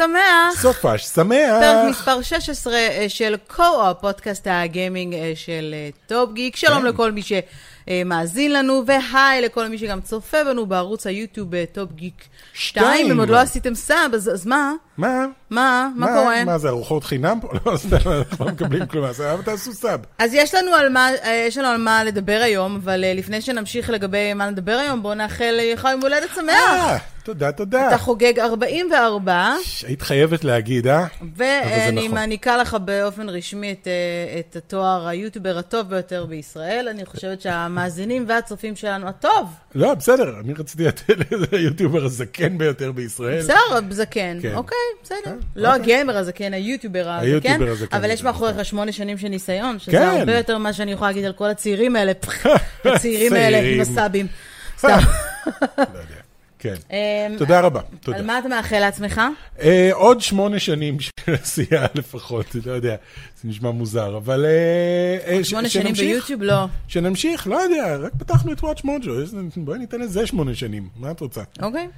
שמח. סופש שמח. פרק מספר 16 אה, של קו-אופ, פודקאסט הגיימינג אה, של אה, טופ גיק. שלום כן. לכל מי שמאזין לנו, והיי לכל מי שגם צופה בנו בערוץ היוטיוב טופ גיק 2. שתיים. אם עוד לא עשיתם sub, אז אז מה? מה? מה? מה קורה? מה זה, ארוחות חינם פה? לא, סתם, אנחנו לא מקבלים כלום. אז אבל תעשו sub. אז יש לנו על מה, אה, לדבר היום, אבל אה, לפני שנמשיך לגבי מה לדבר היום, בואו נאחל אה, לך יום הולדת שמח. אה, תודה, תודה. אתה חוגג 44, ש- היית חייבת להגיד, אה? ואני נכון. מעניקה לך באופן רשמי אה, את התואר היוטיובר הטוב ביותר בישראל. אני חושבת שהמאזינים והצופים שלנו הטוב. לא, בסדר, אני רציתי לתת היוטיובר הזקן ביותר בישראל. בסדר, זקן. כן. אוקיי, בסדר. לא אוקיי. הגיימר הזקן, היוטיובר הזקן. אבל יש זה מאחוריך נכון. שמונה שנים של ניסיון, שזה כן. הרבה יותר ממה שאני יכולה להגיד על כל הצעירים האלה. הצעירים האלה עם. הסאבים. סתם. לא יודע. כן. אמ, תודה רבה, על תודה. מה אתה מאחל לעצמך? אה, עוד שמונה שנים של עשייה לפחות, לא יודע, זה נשמע מוזר, אבל... אה, אה, שמונה שנים. ביוטיוב? לא. שנמשיך, לא יודע, רק פתחנו את וואץ' מוג'ו, בואי ניתן לזה שמונה שנים, מה את רוצה? אוקיי.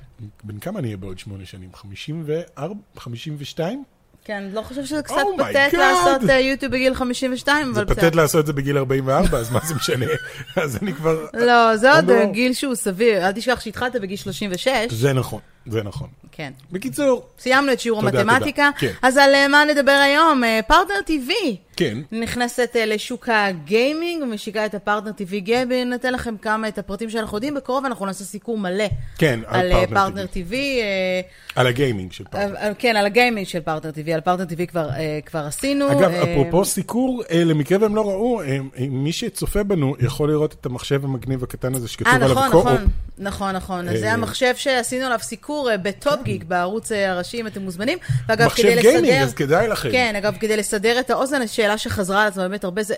בן כמה אני אהיה בעוד שמונה שנים? 54? 52? כן, לא חושב שזה קצת Oh פתט. לעשות אה, יוטיוב בגיל 52, זה אבל פתט לעשות את זה בגיל 44, אז מה זה משנה? אז אני כבר... לא, זה עוד גיל שהוא סביר. אל תשכח שהתחלת בגיל 36. זה נכון, זה נכון. כן. בקיצור, סיימנו את שיעור תודה, המתמטיקה. תודה. כן. אז על אה, מה נדבר היום? אה, פרטנר TV. כן, נכנסת אה, לשוק הגיימינג, משיקה את הפרטנר TV גיימינג, ניתן לכם כמה את הפרטים שאנחנו יודעים, בקרוב אנחנו נעשה סיקור מלא כן, על על פרטנר פרטנר TV. אה, על הגיימינג של. אה, כן, על הגיימינג של פרטנר TV, על פרטנר TV כבר, כבר עשינו. אגב, אפרופו סיקור, למקרה והם לא ראו, מי שצופה בנו יכול לראות את המחשב המגניב הקטן הזה שכתוב עליו נכון, קו-אופ. נכון, נכון, נכון. אז זה המחשב שעשינו עליו סיקור אה, בטופ-גיק, בערוץ אה, הראשי, אם אתם מוזמנים. ואגב, מחשב כדי גיימינג, לסדר... אז כדאי לכם. כן, אגב, כדי לסבר את האוזן, שאלה שחזרה על עצמה באמת הרבה, זה...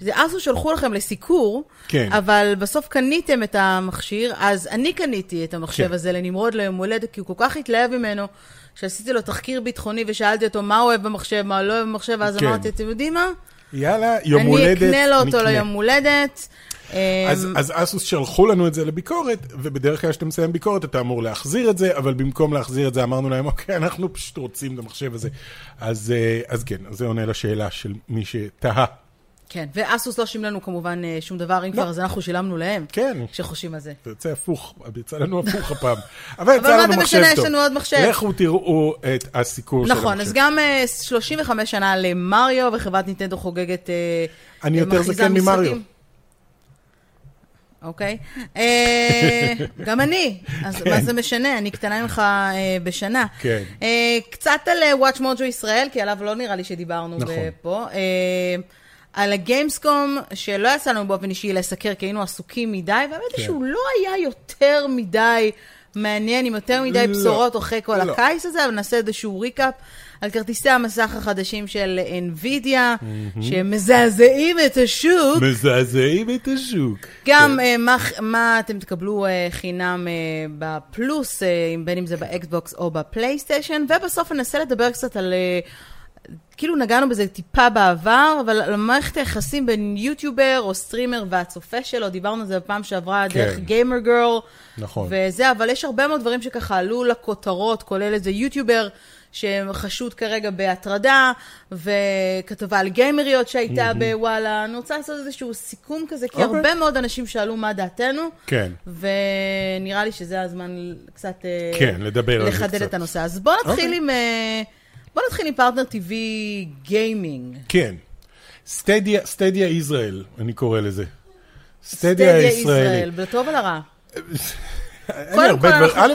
זה Asus שלחו לכם לסיקור, כן. אבל בסוף קניתם את המכשיר, אז אני קניתי את המחשב כן. הזה לנמרוד ליום הולדת, כי הוא כל כך התלהב ממנו, שעשיתי לו תחקיר ביטחוני ושאלתי אותו מה הוא אוהב במחשב, מה הוא לא אוהב במחשב, ואז כן. אמרתי, אתם יודעים מה? יאללה, יום אני הולדת, אקנה לו אותו נקנה. ליום הולדת. אז, אמ, אז אסוס שלחו לנו את זה לביקורת, ובדרך כלל כשאתה מסיים ביקורת אתה אמור להחזיר את זה, אבל במקום להחזיר את זה אמרנו להם, אוקיי, אנחנו פשוט רוצים את המחשב הזה. אז, אה, אז כן, אז זה עונה לשאלה של מי שתהה. כן, ואסוס לא שילם לנו כמובן אה, שום דבר, אם כבר, אז אנחנו שילמנו להם, כן. כשחושבים על זה. זה יוצא הפוך, יצא לנו הפוך הפעם. אבל אבל יצא מה לנו זה מחשב משנה, טוב. יש לנו עוד מחשב. לכו תראו את הסיקור של המחשב. נכון, אז גם אה, 35 שנה למריו, וחברת ניטנדו חוגגת... אה, אני אה, יותר זקן ממריו. אוקיי. אה, גם אני, אז מה זה משנה? אני קטנה ממך אה, בשנה. כן. אה, קצת על Watch Mojo ישראל, כי עליו לא נראה לי שדיברנו נכון. פה. על הגיימסקום, שלא יצא לנו באופן אישי לסקר, כי היינו עסוקים מדי, והאמת היא כן. שהוא לא היה יותר מדי מעניין, עם יותר מדי לא. בשורות אחרי כל לא. הקיץ הזה, אבל נעשה איזשהו recap על כרטיסי המסך החדשים של NVIDIA, שמזעזעים את השוק. מזעזעים את השוק. גם כן. אה, מה, מה אתם תקבלו אה, חינם אה, בפלוס, אה, בין אם זה באקסבוקס או בפלייסטיישן, ובסוף ננסה לדבר קצת על... אה, כאילו נגענו בזה טיפה בעבר, אבל על מערכת היחסים בין יוטיובר או streamer והצופה שלו, דיברנו על זה בפעם שעברה כן. דרך Gamer Girl. נכון. וזה, אבל יש הרבה מאוד דברים שככה עלו לכותרות, כולל איזה יוטיובר שחשוד כרגע בהטרדה, וכתבה על גיימריות שהייתה בוואלה. אני רוצה לעשות איזשהו סיכום כזה, כי אוקיי. הרבה מאוד אנשים שאלו מה דעתנו, כן. ונראה לי שזה הזמן קצת אה, כן, לדבר על זה לחדד קצת. את הנושא. אז בואו נתחיל אוקיי. עם... אה, בואו נתחיל עם פרטנר TV גיימינג. כן. סטדיה, סטדיה ישראל, אני קורא לזה. סטדיה הישראלי. לטוב ולרע.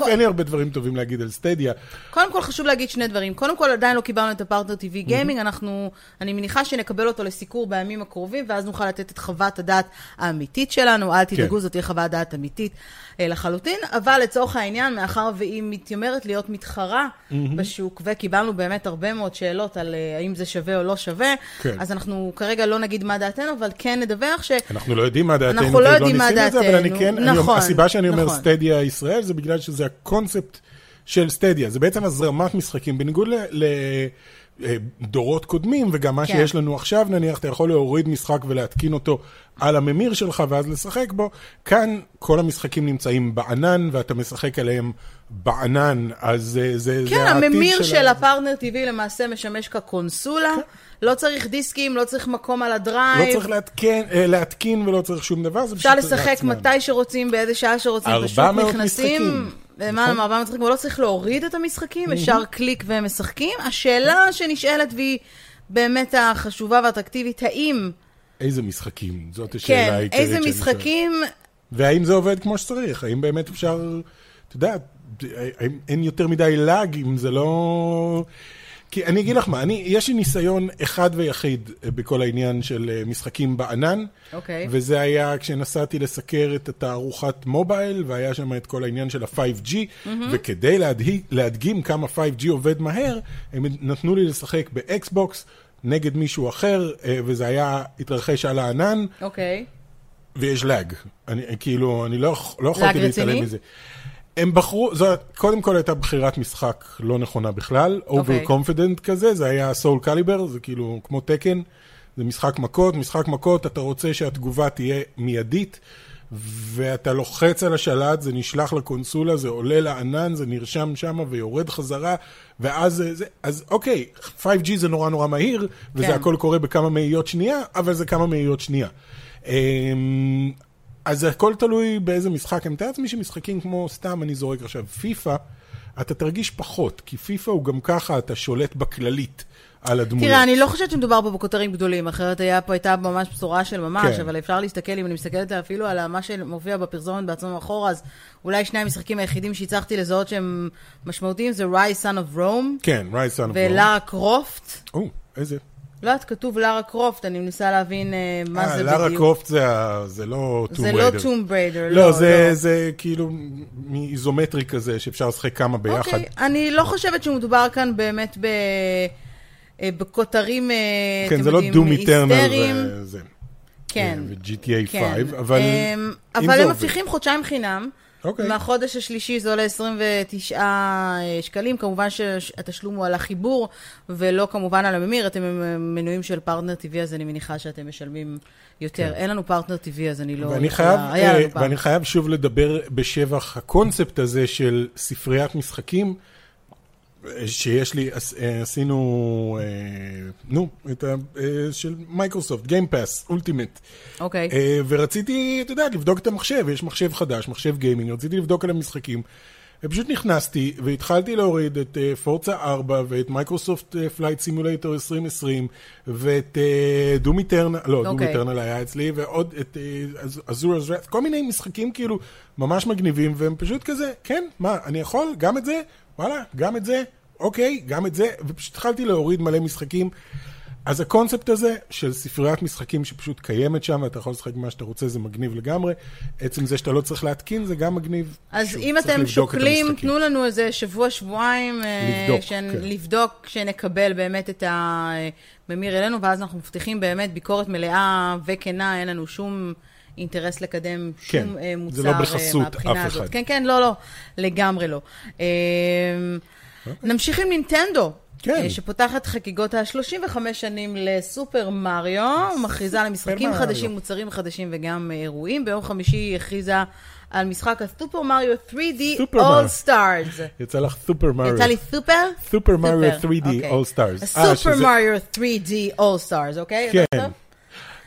אין לי הרבה דברים טובים להגיד על סטדיה. קודם כל חשוב להגיד שני דברים. קודם כל עדיין לא קיבלנו את הפרטנר TV גיימינג, אנחנו, אני מניחה שנקבל אותו לסיקור בימים הקרובים, ואז נוכל לתת את חוות הדעת האמיתית שלנו. אל תדאגו, כן. זאת תהיה חוות דעת אמיתית אה, לחלוטין, אבל לצורך העניין, מאחר והיא מתיימרת להיות מתחרה בשוק, וקיבלנו באמת הרבה מאוד שאלות על אה, האם זה שווה או לא שווה, כן. אז אנחנו כרגע לא נגיד מה דעתנו, אבל כן נדווח ש... אנחנו לא יודעים מה דעתנו, אנחנו לא עוד יודעים מה דעתנו. כן, נכון, הסיבה שאני אומר נכון. סטדיה ישראל, זה בגלל שזה הקונספט של סטדיה. זה בעצם הזרמת משחקים, בניגוד לדורות קודמים, וגם מה כן. שיש לנו עכשיו, נניח, אתה יכול להוריד משחק ולהתקין אותו על הממיר שלך ואז לשחק בו. כאן כל המשחקים נמצאים בענן, ואתה משחק עליהם בענן, אז זה, זה, כן, זה העתיד הממיר של של ה- הפרטנר TV למעשה משמש כקונסולה. לא צריך דיסקים, לא צריך מקום על לא ה drive. צריך להתקן, אה, להתקין ולא צריך שום דבר, זה אפשר פשוט לשחק לעצמם. מתי שרוצים, באיזה שעה שרוצים, פשוט 400 נכנסים. משחקים. למעלה נכון. מ-400 משחקים, ולא צריך להוריד את המשחקים, ישר קליק והם משחקים. השאלה שנשאלת והיא באמת החשובה והאטרקטיבית, האם, איזה משחקים? זאת השאלה כן, העיקרית איזה שאני שואל. משחקים, והאם זה עובד כמו שצריך? האם באמת אפשר, אתה יודע, האם אין יותר מדי lag אם זה לא... כי אני אגיד לך מה, אני, יש לי ניסיון אחד ויחיד אה, בכל העניין של אה, משחקים בענן, אוקיי. וזה היה כשנסעתי לסקר את התערוכת mobile, והיה שם את כל העניין של ה-5G, וכדי להדהיג, להדגים כמה 5G עובד מהר, הם נתנו לי לשחק באקסבוקס נגד מישהו אחר, אה, וזה היה, התרחש על הענן, אוקיי. ויש לאג. אני, כאילו, אני לא, לא יכולתי לאג להתעלם רציני? הם בחרו, זו קודם כל הייתה בחירת משחק לא נכונה בכלל, אוקיי. over confident כזה, זה היה סול קליבר, זה כאילו כמו תקן, זה משחק מכות, משחק מכות, אתה רוצה שהתגובה תהיה מיידית, ואתה לוחץ על השלט, זה נשלח לקונסולה, זה עולה לענן, זה נרשם שם ויורד חזרה, ואז זה, זה, אז אוקיי, 5G זה נורא נורא מהיר, וזה כן. הכל קורה בכמה מאיות שנייה, אבל זה כמה מאיות שנייה. אז הכל תלוי באיזה משחק. אני מתאר לעצמי שמשחקים כמו, סתם אני זורק עכשיו, פיפא, אתה תרגיש פחות, כי פיפא הוא גם ככה, אתה שולט בכללית על הדמויות. תראה, אני לא חושבת שמדובר פה בכותרים גדולים, אחרת היה פה, הייתה ממש בשורה של ממש, כן. אבל אפשר להסתכל, אם אני מסתכלת אפילו על מה שמופיע בפרסומת בעצמו אחורה, אז אולי שני המשחקים היחידים שהצלחתי לזהות שהם משמעותיים זה Rise Son of Rome כן, Rise Son of Rome. ולארה קרופט. או, איזה? לא יודעת, כתוב לארה קרופט, אני מנסה להבין אה, מה אה, זה לארה בדיוק. קרופט זה זה לא טום זה לא טום בריידר, לא, זה זה כאילו מאיזומטרי כזה, שאפשר לשחק כמה ביחד. אוקיי, אני לא חושבת שמדובר כאן באמת ב... אה, בכותרים, כן, אתם זה לא יודעים, דום איטרנל היסטריים. וזה. כן. ו-GTA 5, כן. אבל אם אבל זה הם עובד. מבטיחים חודשיים חינם. אוקיי. מהחודש השלישי זה עולה 29 שקלים, כמובן שהתשלום הוא על החיבור ולא כמובן על הממיר, אתם מנויים של פרטנר TV, אז אני מניחה שאתם משלמים יותר. אין לנו פרטנר TV, אז אני לא... כן. ואני חייב, היה אה. ואני חייב שוב לדבר בשבח הקונספט הזה של ספריית משחקים, אה, שיש לי, אה, עשינו, אה, נו, את ה... אה, של מייקרוסופט, Game Pass, Ultimate. אוקיי. אה, ורציתי, אתה יודע, לבדוק את המחשב, יש מחשב חדש, מחשב גיימינג, רציתי לבדוק על המשחקים. ופשוט נכנסתי והתחלתי להוריד את Forza 4 ואת Microsoft Flight Simulator 2020 ואת Doom Eternal, לא, Doom אוקיי. Eternal היה אצלי, ועוד את אזור אזרט, כל מיני משחקים כאילו ממש מגניבים, והם פשוט כזה, כן, מה, אני יכול? גם את זה? וואלה, גם את זה? אוקיי, גם את זה, ופשוט התחלתי להוריד מלא משחקים. אז הקונספט הזה של ספריית משחקים שפשוט קיימת שם, ואתה יכול לשחק מה שאתה רוצה, זה מגניב לגמרי. עצם זה שאתה לא צריך להתקין, זה גם מגניב. אז שוב, אם אתם את שוקלים, המשחקים. תנו לנו איזה שבוע, שבועיים, אה, לבדוק, שנ- כן. לבדוק, שנקבל באמת את הממיר אלינו, ואז אנחנו מבטיחים באמת ביקורת מלאה וכנה, אין לנו שום אינטרס לקדם כן, שום אה, מוצר זה לא אה, בחסות מהבחינה אף הזאת. אחד. כן, כן, לא, לא, לגמרי לא. אה, נמשיך עם נינטנדו. כן. אה, שפותחת חגיגות ה-35 שנים לסופר מריו, מכריזה על משחקים. חדשים, מוצרים חדשים וגם אה, אירועים. ביום חמישי היא הכריזה על משחק הסופר מריו 3D סופר מריו. All Stars. יצא לך סופר מריו. יצא לי סופר? סופר מריו סופר, 3D אוקיי. All Stars. אה, הסופר שזה- מריו 3D All Stars, אוקיי? כן.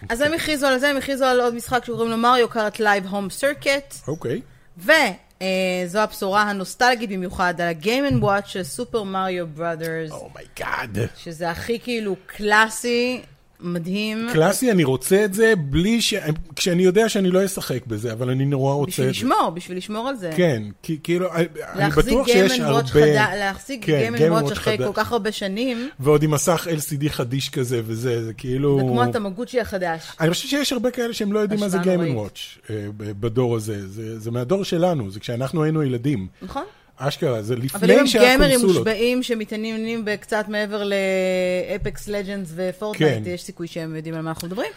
אז הם הכריזו על זה, הם הכריזו על עוד משחק שקוראים לו Mario Kart Live Home Circuit. אוקיי. וזו הבשורה הנוסטלגית במיוחד על ה-Game and Watch של Super Mario Brothers, oh my God. שזה הכי כאילו קלאסי, מדהים. קלאסי, אני רוצה את זה בלי ש... כשאני יודע שאני לא אשחק בזה, אבל אני נורא רוצה בשביל את זה. לשמור, בשביל לשמור על זה. כן, כי כאילו, אני בטוח שיש הרבה... להחזיק Watch Watch אחרי. כל כך הרבה שנים, ועוד עם מסך LCD חדיש כזה וזה, זה כאילו... זה כמו התמגוצ'י החדש. אני חושב שיש הרבה כאלה שהם לא יודעים מה זה נוראית. Watch אה, בדור הזה. זה, זה מהדור שלנו, זה כשאנחנו היינו ילדים. נכון? אשכרה, זה אבל אם לפני הם גיימרים. מושבעים שמתעניינים בקצת מעבר לאפקס לג'נדס ופורטנייט, כן. יש סיכוי שהם יודעים על מה אנחנו מדברים.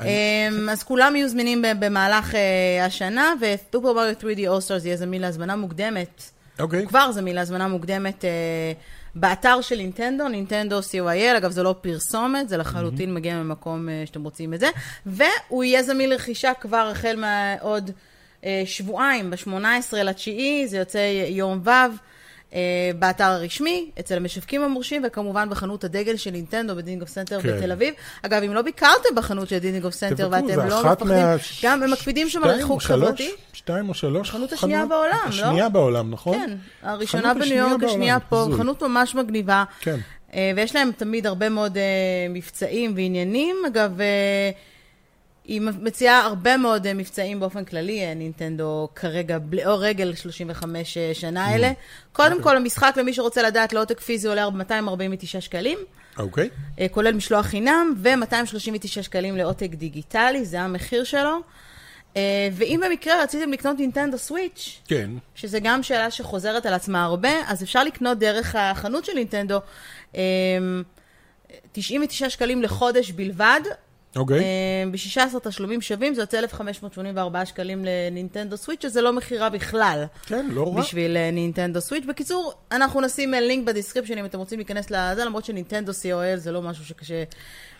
אמ, אז כולם יהיו זמינים במהלך אה, השנה, וסופר מריו 3D All Stars יהיה זמין להזמנה מוקדמת אוקיי. כבר זה להזמנה מוקדמת אה, באתר של נינטנדו, נינטנדו co.il, אגב זה לא פרסומת, זה לחלוטין מגיע ממקום אה, שאתם רוצים את זה, והוא יהיה זמין לרכישה כבר החל מעוד שבועיים, ב-18 לתשיעי, זה יוצא יום ו'. אה, באתר הרשמי, אצל המשווקים המורשים, וכמובן בחנות הדגל של נינטנדו בדיזנגוף סנטר כן. בתל אביב. אגב, אם לא ביקרתם בחנות של דיזנגוף סנטר תבקרו, ואתם לא מפחדים, מה- גם הם מקפידים שם על ריחוק? חברתי. שתיים או שלוש? החנות השנייה חנויות? בעולם, לא? השנייה בעולם, נכון? כן, הראשונה חנות בניו השנייה יורק, השנייה פה, הזוי. חנות ממש מגניבה. כן. אה, ויש להם תמיד הרבה מאוד אה, מבצעים ועניינים. אגב, אה, היא מציעה הרבה מאוד אה, מבצעים באופן כללי, אה, נינטנדו כרגע, או רגל 35 אה, שנה האלה. קודם כל, המשחק, למי שרוצה לדעת, לעותק פיזי עולה 249 שקלים. אוקיי. אה, כולל משלוח חינם, ו-239 שקלים לעותק דיגיטלי, זה המחיר שלו. ואם במקרה רציתם לקנות נינטנדו סוויץ', כן. שזה גם שאלה שחוזרת על עצמה הרבה, אז אפשר לקנות דרך החנות של נינטנדו אה, 99 שקלים לחודש בלבד. אוקיי. אה, ב-16 תשלומים שווים, זה יוצא 1,584 שקלים לנינטנדו סוויץ', שזה לא מכירה בכלל. כן, לא רע. בשביל אה, נינטנדו סוויץ'. בקיצור, אנחנו נשים אה, לינק ב description אם אתם רוצים להיכנס לזה, למרות שנינטנדו co.il זה לא משהו שקשה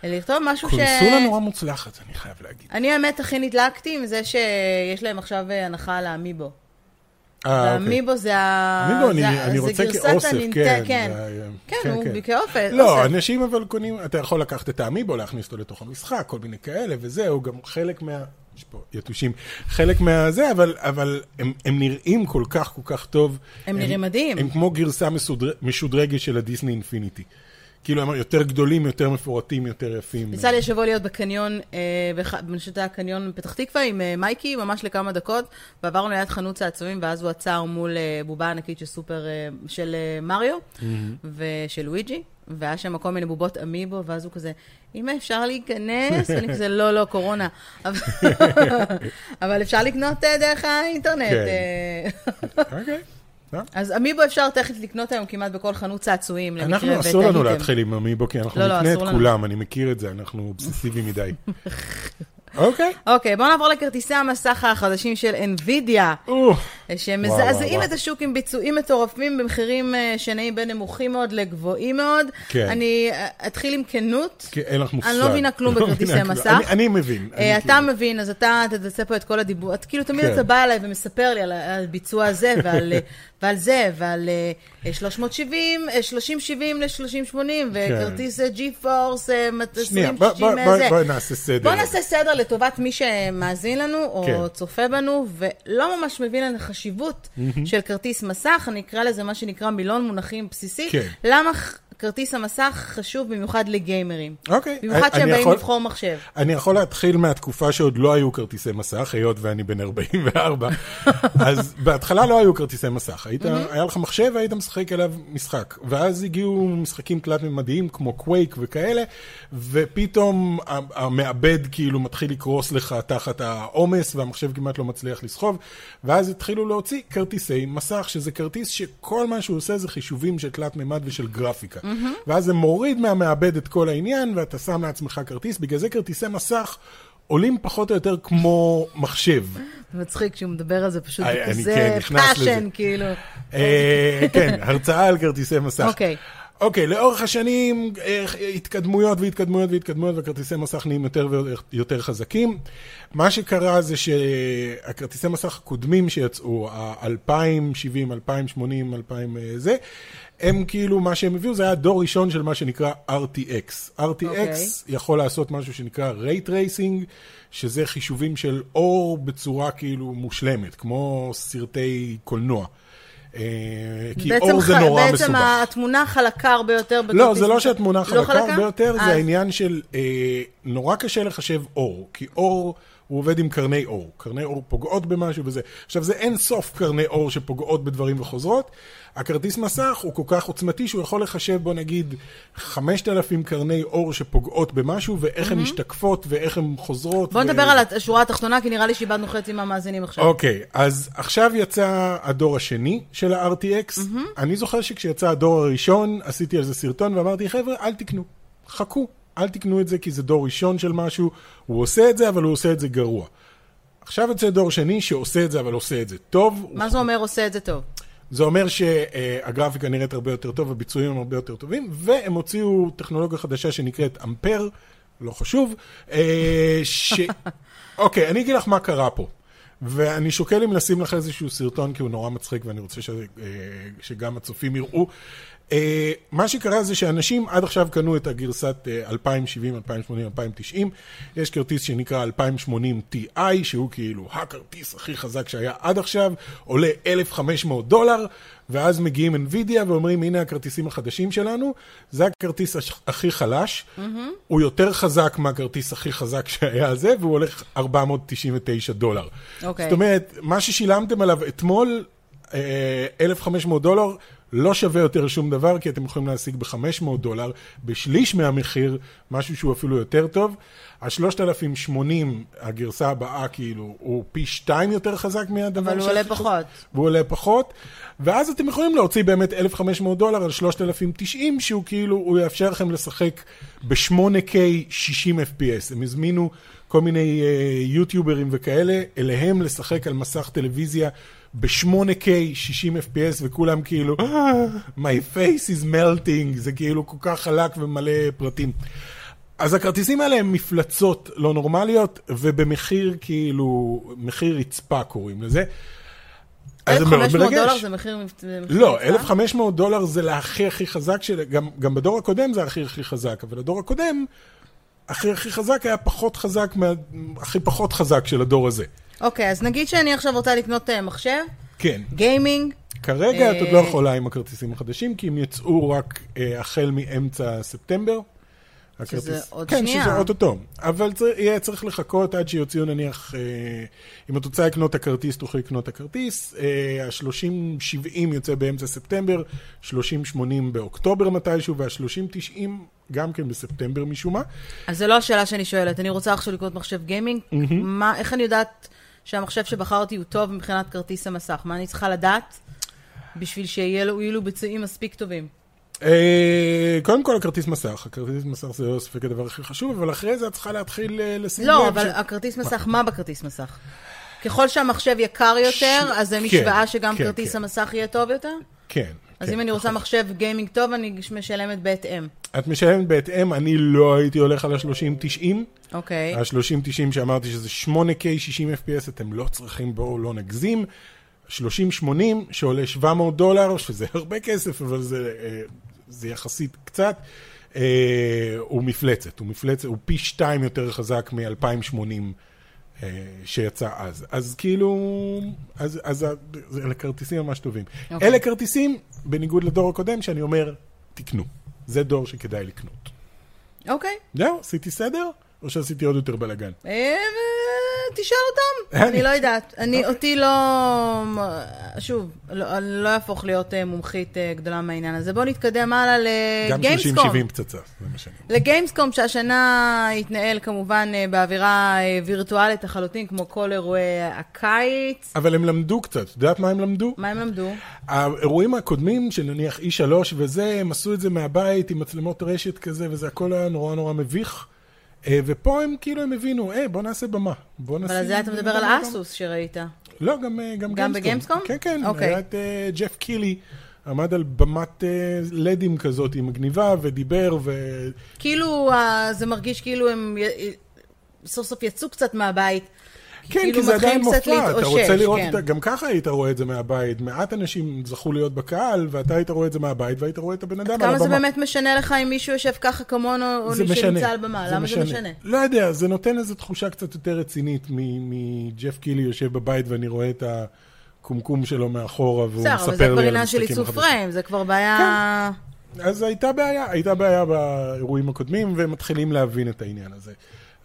לכתוב, משהו ש... קונסולה נורא מוצלחת, אני חייב להגיד. אני האמת הכי נדלקתי עם זה שיש להם עכשיו הנחה על ה amiibo. אה, אוקיי. והאמיבו זה גרסת כאוסף, הנינט- כן. כן. זה- כן, הוא כאופן. לא. אנשים אבל קונים, אתה יכול לקחת את האמיבו, להכניס אותו לתוך המשחק, כל מיני כאלה, וזהו, גם חלק מה... יש פה יתושים. חלק מהזה, אבל, אבל הם, הם נראים כל כך כל כך טוב. הם נראים מדהים. הם כמו גרסה משודרגת של הדיסני אינפיניטי. כאילו, הם יותר גדולים, יותר מפורטים, יותר יפים. יצא לי השבוע להיות בקניון, אה, אני חושבת שזה היה קניון בפתח תקווה עם אה, מייקי, ממש לכמה דקות, ועברנו ליד חנות צעצועים, ואז הוא עצר מול אה, בובה ענקית של סופר, אה, של אה, מריו ושל לואיג'י, והיה שם כל מיני בובות אמיבו, ואז הוא כזה, אמא, אפשר להיכנס? ואני כזה, לא, לא, קורונה. אבל- אפשר לקנות אה, דרך האינטרנט. כן. אה. אז אמיבו אפשר תכף לקנות היום כמעט בכל חנות צעצועים, למקרה אנחנו, אסור לנו. להתחיל עם אמיבו, כי אנחנו לא, לא, נקנה את. כולם, אני מכיר את זה, אנחנו אובססיביים מדי. אוקיי. אוקיי, בואו נעבור לכרטיסי המסך החדשים של NVIDIA. שמזעזעים את השוק עם ביצועים מטורפים במחירים אה, שנעים בין נמוכים מאוד לגבוהים מאוד. כן. אני אה, אתחיל עם כנות. כי אין לך מושג. אני לא מבינה כלום לא בכרטיסי מבינה כלום. מסך. אני- מבין. אה, אתה כאילו- מבין, אז אתה תעשה פה את כל הדיבור. כאילו תמיד כן. אתה בא אליי ומספר לי על הביצוע הזה ועל, ועל זה, ועל אה, 370, אה, 3070 ל-3080, וכרטיס מת- כן. שנייה, 2060 בוא- בוא- בוא- זה. בואי נעשה סדר. בוא נעשה סדר לטובת מי שמאזין לנו, או כן. צופה בנו, ולא ממש מבין על החשיבות של כרטיס מסך, אני אקרא לזה מה שנקרא מילון מונחים בסיסי. כן. למה כרטיס המסך חשוב במיוחד לגיימרים? אוקיי. במיוחד אני שהם באים יכול- לבחור מחשב. אני יכול להתחיל מהתקופה שעוד לא היו כרטיסי מסך, היות ואני בן 44, אז בהתחלה לא היו כרטיסי מסך. היית, היה לך מחשב והיית משחק עליו משחק. ואז הגיעו משחקים תלת-ממדיים כמו קווייק וכאלה, ופתאום המעבד כאילו מתחיל לקרוס לך תחת העומס, והמחשב כמעט לא מצליח לסחוב, ואז התחילו להוציא כרטיסי מסך, שזה כרטיס שכל מה שהוא עושה זה חישובים של תלת-ממד ושל גרפיקה. ואז זה מוריד מהמעבד את כל העניין, ואתה שם לעצמך כרטיס, בגלל זה כרטיסי מסך עולים פחות או יותר כמו מחשב. מצחיק שהוא מדבר על זה פשוט אני בכזה כן. passion, כאילו. אה, כן, הרצאה על כרטיסי מסך. אוקיי. אוקיי, לאורך השנים אה, התקדמויות והתקדמויות והתקדמויות, וכרטיסי מסך נהיים יותר ויותר חזקים. מה שקרה זה שהכרטיסי מסך הקודמים שיצאו, ה-2070, 2080, 2000 אה, זה, הם כאילו, מה שהם הביאו זה היה דור ראשון של מה שנקרא RTX. RTX אוקיי. יכול לעשות משהו שנקרא רייט רייסינג, שזה חישובים של אור בצורה כאילו מושלמת, כמו סרטי קולנוע. אה, כי בעצם אור זה נורא בעצם מסובך. התמונה חלקה הרבה יותר לא, זה לא. שהתמונה חלקה הרבה יותר, אה, זה העניין של אה, נורא קשה לחשב אור, כי אור, הוא עובד עם קרני אור. קרני אור פוגעות במשהו וזה. עכשיו, זה אין סוף קרני אור שפוגעות בדברים וחוזרות. הכרטיס מסך הוא כל כך עוצמתי שהוא יכול לחשב, בוא נגיד, 5,000 קרני אור שפוגעות במשהו, ואיך הן משתקפות ואיך הן חוזרות. בוא ו- נדבר על השורה התחתונה, כי נראה לי שאיבדנו חצי מהמאזינים עכשיו. אוקיי, אז עכשיו יצא הדור השני של ה-RTX. אני זוכר שכשיצא הדור הראשון, עשיתי על זה סרטון ואמרתי, חבר'ה, אל תקנו, חכו, אל תקנו את זה כי זה דור ראשון של משהו, הוא עושה את זה, אבל הוא עושה את זה גרוע. עכשיו יוצא דור שני שעושה את זה, אבל עושה את זה טוב. מה זה אומר עושה את זה טוב? זה אומר שהגרפיקה נראית הרבה יותר טוב, הביצועים הם הרבה יותר טובים, והם הוציאו טכנולוגיה חדשה שנקראת אמפר, לא חשוב, אה, ש... אוקיי, אני אגיד לך מה קרה פה. ואני שוקל אם לשים לך איזשהו סרטון, כי הוא נורא מצחיק, ואני רוצה ש... אה, שגם הצופים יראו. אה, מה שקרה זה שאנשים עד עכשיו קנו את הגרסת 2070, 2080, 2090. יש כרטיס שנקרא 2080 Ti, שהוא כאילו הכרטיס הכי חזק שהיה עד עכשיו, עולה 1,500 דולר, ואז מגיעים NVIDIA ואומרים, הנה הכרטיסים החדשים שלנו, זה הכרטיס הכי חלש, mm-hmm. הוא יותר חזק מהכרטיס הכי חזק שהיה זה, והוא הולך 499 דולר. אוקיי. Okay. זאת אומרת, מה ששילמתם עליו אתמול, 1,500 דולר, לא שווה יותר שום דבר, כי אתם יכולים להשיג ב-500 דולר, בשליש מהמחיר, משהו שהוא אפילו יותר טוב. ה-3080, הגרסה הבאה, כאילו, הוא פי שתיים יותר חזק מהדבר אבל הוא עולה פחות. והוא עולה פחות. ואז אתם יכולים להוציא באמת 1,500 דולר על 3090, שהוא כאילו, הוא יאפשר לכם לשחק ב-8K 60 FPS. הם הזמינו כל מיני uh, יוטיוברים וכאלה, אליהם לשחק על מסך טלוויזיה ב-8K 60 FPS, וכולם כאילו, my face is melting, זה כאילו כל כך חלק ומלא פרטים. אז הכרטיסים האלה הם מפלצות לא נורמליות, ובמחיר כאילו, מחיר רצפה קוראים לזה. 1,500 דולר זה מחיר רצפה? לא, 1,500 דולר זה להכי הכי חזק של... גם, גם בדור הקודם זה הכי הכי חזק, אבל הדור הקודם, הכי הכי חזק היה פחות חזק, מה, הכי פחות חזק של הדור הזה. אוקיי, אז נגיד שאני עכשיו רוצה לקנות uh, מחשב. כן. גיימינג. כרגע את עוד לא יכולה עם הכרטיסים החדשים, כי הם יצאו רק uh, החל מאמצע ספטמבר. הכרטיס. שזה עוד כן, שנייה. כן, שזה אוטוטו. אבל צר, יהיה צריך לחכות עד שיוציאו נניח, אה, אם את רוצה לקנות את הכרטיס, תוכלי לקנות את הכרטיס. אה, ה-30-70 יוצא באמצע ספטמבר, 30-80 באוקטובר מתישהו, וה-30-90 גם כן בספטמבר משום מה. אז זו לא השאלה שאני שואלת. אני רוצה עכשיו לקנות מחשב גיימינג. Mm-hmm. מה, איך אני יודעת שהמחשב שבחרתי הוא טוב מבחינת כרטיס המסך? מה אני צריכה לדעת בשביל שיהיו לו ביצועים מספיק טובים? אה, קודם כל הכרטיס מסך, הכרטיס מסך זה לא ספק הדבר הכי חשוב, אבל אחרי זה את צריכה להתחיל אה, לשים לב. לא, אבל הכרטיס מסך, מה בכרטיס מסך? ככל שהמחשב יקר יותר, אז זה משוואה שגם כן, כרטיס כן. המסך יהיה טוב יותר? כן. אז כן, אם אני רוצה נכון. מחשב גיימינג טוב, אני משלמת בהתאם. את משלמת בהתאם, אני לא הייתי הולך על ה-30-90. אוקיי. ה-30-90 שאמרתי שזה 8K 60 FPS, אתם לא צריכים, בואו לא נגזים. 30-80 שעולה 700 דולר, שזה הרבה כסף, אבל זה, אה, זה יחסית קצת, אה, הוא מפלצת, הוא מפלצת, הוא פי שתיים יותר חזק מ-2080 אה, שיצא אז. אז כאילו, אז, אז ה- אלה כרטיסים ממש טובים. אוקיי. אלה כרטיסים, בניגוד לדור הקודם, שאני אומר, תקנו. זה דור שכדאי לקנות. אוקיי. זהו, עשיתי סדר? או שעשיתי עוד יותר בלאגן? תשאל אותם, אני לא יודעת. אני, אותי לא... שוב, לא- אני לא אהפוך להיות אה, מומחית אה, גדולה מהעניין הזה. בואו נתקדם הלאה גם לגיימסקום. 30-70 פצצה, זה מה שאני אומר. לגיימסקום שהשנה התנהל כמובן אה, באווירה וירטואלית לחלוטין, כמו כל אירועי הקיץ. אבל הם למדו קצת, את יודעת מה הם למדו? מה הם למדו? האירועים הקודמים, של נניח E3 וזה, הם עשו את זה מהבית עם מצלמות רשת כזה, וזה הכל היה נורא נורא מביך. אה, ופה הם כאילו, הם הבינו, אה, בוא נעשה במה. בוא נשים... אבל על זה אתה מדבר על במה." אסוס שראית. לא, גם, אה, גם, גם בגיימסקום? כן, כן. אוקיי. היה את ג'ף קילי, עמד על במת לדים כזאת עם מגניבה, ודיבר, ו... כאילו, זה מרגיש כאילו הם סוף סוף יצאו קצת מהבית. כן, כאילו כי זה עדיין מופע, אתה רוצה לראות כן. את ה... גם ככה היית רואה את זה מהבית. מעט אנשים זכו להיות בקהל, ואתה היית רואה את זה מהבית, והיית רואה את הבן אדם על הבמה. כמה זה באמת משנה לך אם מישהו יושב ככה כמונו, או זה מישהו משנה. נמצא על במה? למה זה משנה? לא יודע, זה נותן איזו תחושה קצת יותר רצינית מ- מג'ף קילי יושב בבית ואני רואה את הקומקום שלו מאחורה והוא מספר אבל זה כבר לי על עניין של המשחקים עיצוב החדשים. פריים, זה כבר בעיה... אז הייתה בעיה, הייתה בעיה באירועים הקודמים, והם מתחילים להבין את העניין הזה.